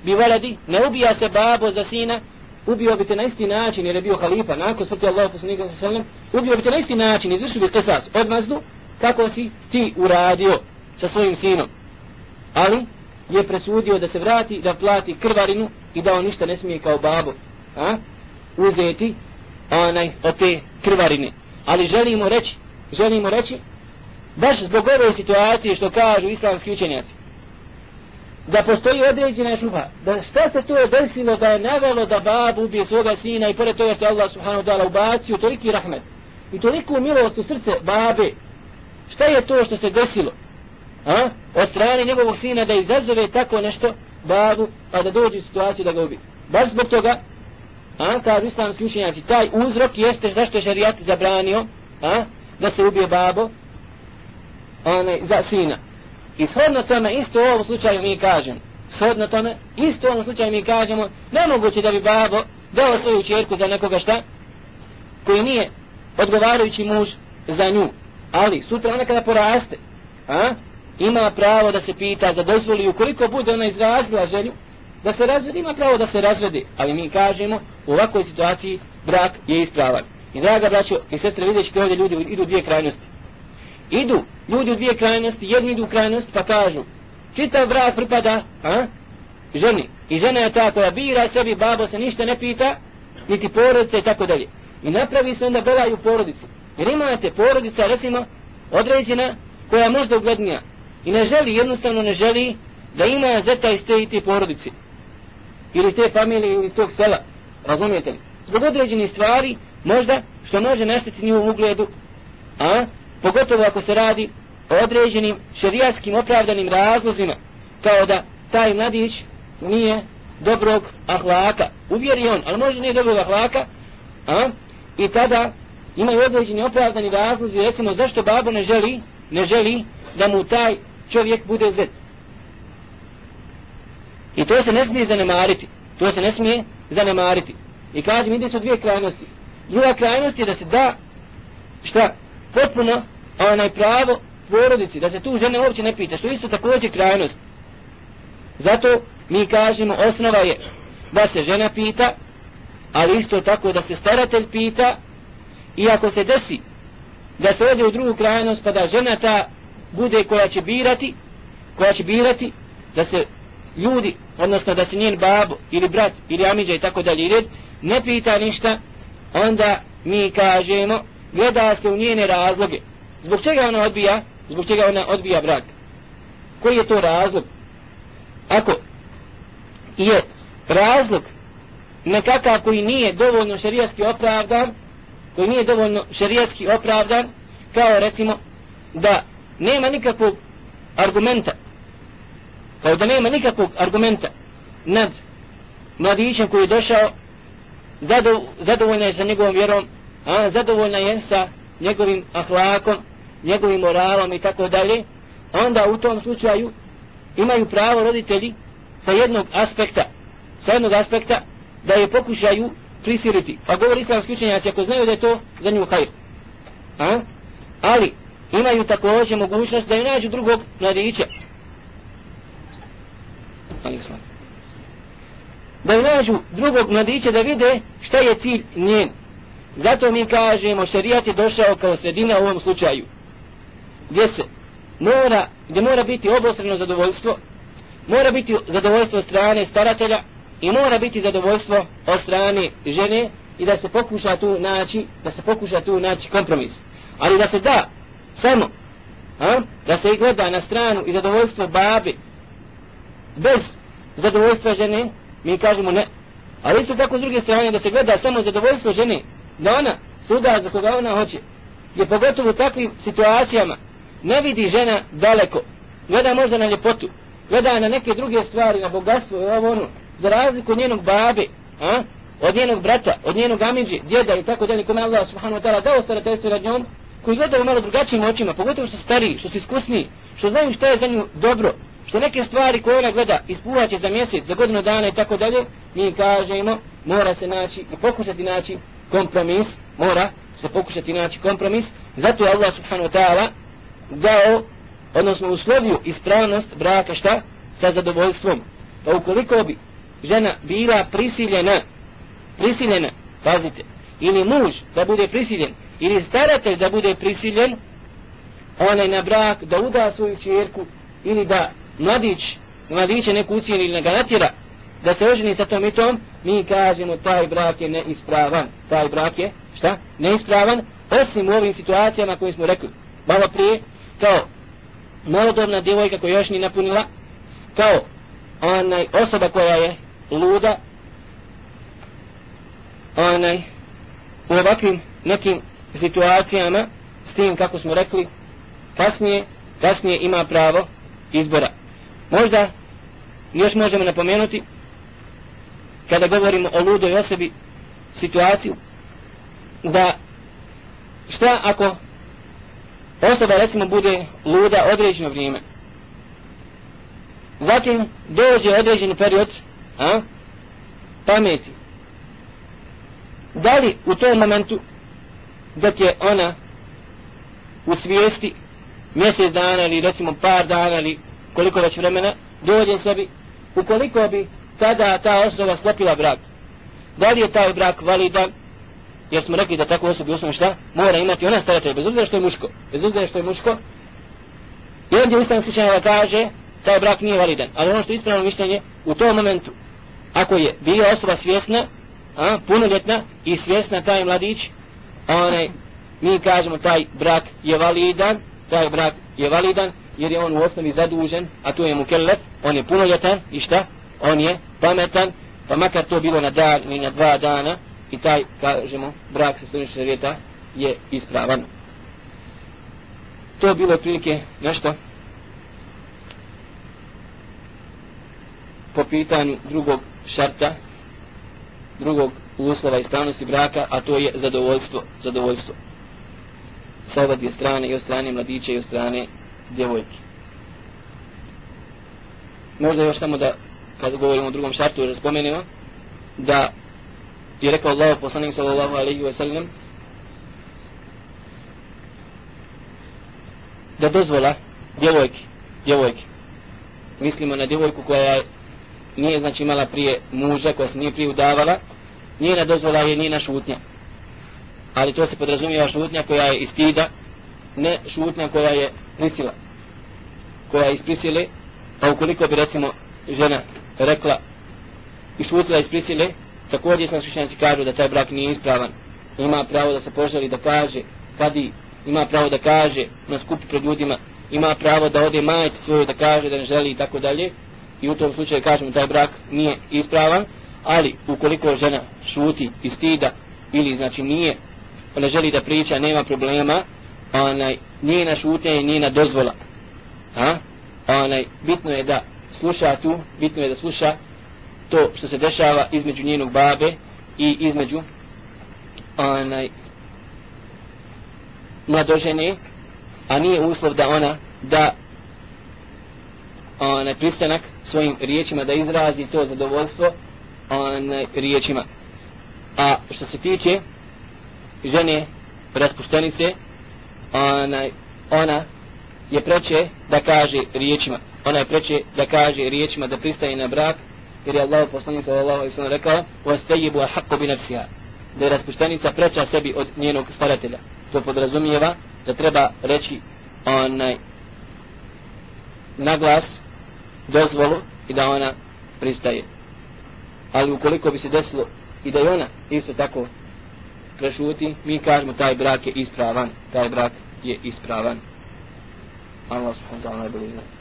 bi valadi, ne ubija se babo za sina, ubio bi te na isti način jer je bio halifa, nakon smrti Allahu poslanika sallallahu alaihi wa sallam, ubio bi te na isti način, izvršio bi kisas, odmazdu, kako si ti uradio sa svojim sinom. Ali je presudio da se vrati, da plati krvarinu i da on ništa ne smije kao babo a? uzeti onaj od te krvarine. Ali želimo reći, želimo reći baš zbog ove situacije što kažu islamski učenjaci, da postoji određena šuha, da šta se to desilo da je navelo da bab ubije svoga sina i pored toga što Allah subhanahu ta'ala ubacio toliki rahmet, i toliku milost u srce babe, šta je to što se desilo? A? Od strane njegovog sina da izazove tako nešto babu, pa da dođe u situaciju da ga ubi. Baš zbog toga, a, kao islamski učenjaci, taj uzrok jeste zašto je šarijat zabranio, a, da se ubije babo, onaj, za sina. I shodno tome, isto u ovom slučaju mi kažemo, shodno tome, isto u ovom slučaju mi kažemo, nemoguće da bi babo dao svoju čerku za nekoga šta, koji nije odgovarajući muž za nju. Ali, sutra ona kada poraste, a, ima pravo da se pita za dozvoli, ukoliko bude ona izrazila želju, da se razvede, ima pravo da se razvede, ali mi kažemo, u ovakvoj situaciji brak je ispravan. I draga braćo i sestre, vidjet ćete ovdje ljudi idu dvije krajnosti. Idu ljudi u dvije krajnosti, jedni idu u krajnost pa kažu, čitav brak pripada, a, ženi. I žena je ta koja bira sebi, babo se ništa ne pita, niti porodice i tako dalje. I napravi se onda belaju porodicu. Jer imate porodica, recimo, određena, koja je možda uglednija. I ne želi, jednostavno ne želi, da ima zeta iz te i te porodice. Ili te familije, ili tog sela. Razumijete li? Zbog određenih stvari, možda, što može nestati njihovom ugledu, a, pogotovo ako se radi o određenim šerijaskim opravdanim razlozima, kao da taj mladić nije dobrog ahlaka. Uvjeri on, ali možda nije dobrog ahlaka, a, i tada imaju određeni opravdani razlozi, recimo zašto babo ne želi, ne želi da mu taj čovjek bude zet. I to se ne smije zanemariti. To se ne smije zanemariti. I kažem, ide su dvije krajnosti. Druga krajnost je da se da, šta, potpuno onaj pravo porodici, da se tu žene uopće ne pita, što isto također krajnost. Zato mi kažemo, osnova je da se žena pita, ali isto tako da se staratelj pita, i ako se desi da se ode u drugu krajnost, pa da žena ta bude koja će birati, koja će birati, da se ljudi, odnosno da se njen babo ili brat ili amiđa i tako dalje ne pita ništa, onda mi kažemo, gleda se u njene razloge. Zbog čega ona odbija? Zbog čega ona odbija brak? Koji je to razlog? Ako je razlog nekakav koji nije dovoljno šerijski opravdan, koji nije dovoljno šerijski opravdan, kao recimo da nema nikakvog argumenta, kao da nema nikakvog argumenta nad mladićem koji je došao, zadov, zadovoljna je sa njegovom vjerom, a zadovoljna je sa njegovim ahlakom, njegovim moralom i tako dalje, onda u tom slučaju imaju pravo roditelji sa jednog aspekta, sa jednog aspekta da je pokušaju prisiliti. Pa govori islamski učenjaci ako znaju da je to za nju hajr. A? Ali imaju također mogućnost da ju nađu drugog mladića. Da ju nađu drugog mladića da vide šta je cilj njen. Zato mi kažemo šerijat je došao kao sredina u ovom slučaju. Gdje se mora, gdje mora biti obostrano zadovoljstvo, mora biti zadovoljstvo strane staratelja, i mora biti zadovoljstvo od strane žene i da se pokuša tu naći da se pokuša tu naći kompromis ali da se da samo a, da se i gleda na stranu i zadovoljstvo babi bez zadovoljstva žene mi kažemo ne ali isto tako s druge strane da se gleda samo zadovoljstvo žene da ona suda za koga ona hoće je pogotovo u takvim situacijama ne vidi žena daleko gleda možda na ljepotu gleda na neke druge stvari na bogatstvo i ovo ono za razliku od njenog babe, a? od njenog brata, od njenog amidži djeda i tako dalje, kome Allah subhanahu wa ta'ala dao starateljstvo nad njom, koji gledaju malo drugačijim očima, pogotovo što su stariji, što su iskusniji, što znaju što je za nju dobro, što neke stvari koje ona gleda ispuvaće za mjesec, za godinu dana i tako dalje, mi kažemo, mora se naći i pokušati naći kompromis, mora se pokušati naći kompromis, zato je Allah subhanahu wa ta'ala dao, odnosno uslovio ispravnost braka šta? Sa zadovoljstvom. Pa ukoliko bi žena bila prisiljena, prisiljena, pazite, ili muž da bude prisiljen, ili staratelj da bude prisiljen, onaj na brak da uda svoju čerku, ili da mladić, mladiće neku ucijeni ili ga natjera, da se oženi sa tom i tom, mi kažemo taj brak je neispravan. Taj brak je, šta? Neispravan, osim u ovim situacijama koje smo rekli. Malo prije, kao malodobna djevojka koja još ni napunila, kao onaj osoba koja je luda onaj u ovakvim nekim situacijama s tim kako smo rekli kasnije, kasnije ima pravo izbora. Možda još možemo napomenuti kada govorimo o ludoj osobi situaciju da šta ako osoba recimo bude luda određeno vrijeme? Zatim dođe određeni period a, pameti. Da li u tom momentu dok je ona u svijesti mjesec dana ili recimo par dana ili koliko već vremena dođe sebi ukoliko bi tada ta osoba sklopila brak. Da li je taj brak validan? Jer smo rekli da tako osobi osnovu šta? Mora imati ona staratelja, bez obzira što je muško. Bez obzira što je muško. I ovdje islamski čanjava kaže taj brak nije validan. Ali ono što je ispravno mišljenje u tom momentu ako je bila osoba svjesna a, punoljetna i svjesna taj mladić onaj mi kažemo taj brak je validan taj brak je validan jer je on u osnovi zadužen a to je mu kellef on je punoljetan i šta? On je pametan pa makar to bilo na dan ili na dva dana i taj, kažemo, brak sa sunničnog šarijeta je ispravan. To bilo otprilike nešto po pitanju drugog šarta, drugog uslova ispravnosti braka, a to je zadovoljstvo, zadovoljstvo. Sa oba dvije strane, i od strane mladića, i od strane djevojke. Možda još samo da, kad govorimo o drugom šartu, da spomenimo, da je rekao Allah poslanik sallallahu alaihi wa sallam da dozvola djevojki, djevojki. Mislimo na djevojku koja nije znači imala prije muža, koja se nije prije udavala, njena dozvola je njena šutnja. Ali to se podrazumijeva šutnja koja je istida, ne šutnja koja je prisila. Koja je isprisile, a ukoliko bi recimo žena rekla i šutila iz prisile, Također sam svišćanci kažu da taj brak nije ispravan. Ima pravo da se poželi da kaže kadi ima pravo da kaže na skupu pred ljudima, ima pravo da ode majici svoju da kaže da ne želi i tako dalje. I u tom slučaju kažemo taj brak nije ispravan, ali ukoliko žena šuti i stida ili znači nije, ne želi da priča, nema problema, onaj, nije na šutnje i nije na dozvola. A? Onaj, bitno je da sluša tu, bitno je da sluša to što se dešava između njenog babe i između onaj mladožene a nije uslov da ona da onaj pristanak svojim riječima da izrazi to zadovoljstvo onaj riječima. A što se tiče žene raspuštenice onaj ona je preče da kaže riječima ona je preče da kaže riječima da pristaje na brak jer je Allah poslanik sallallahu alejhi ve sellem rekao: "Wastajibu haqqu bi nafsiha." Da je raspuštenica preča sebi od njenog staratelja. To podrazumijeva da treba reći onaj naglas dozvolu i da ona pristaje. Ali ukoliko bi se desilo i da je ona isto tako prešuti, mi kažemo taj brak je ispravan. Taj brak je ispravan. Allah subhanahu wa ta'ala najbolji zna.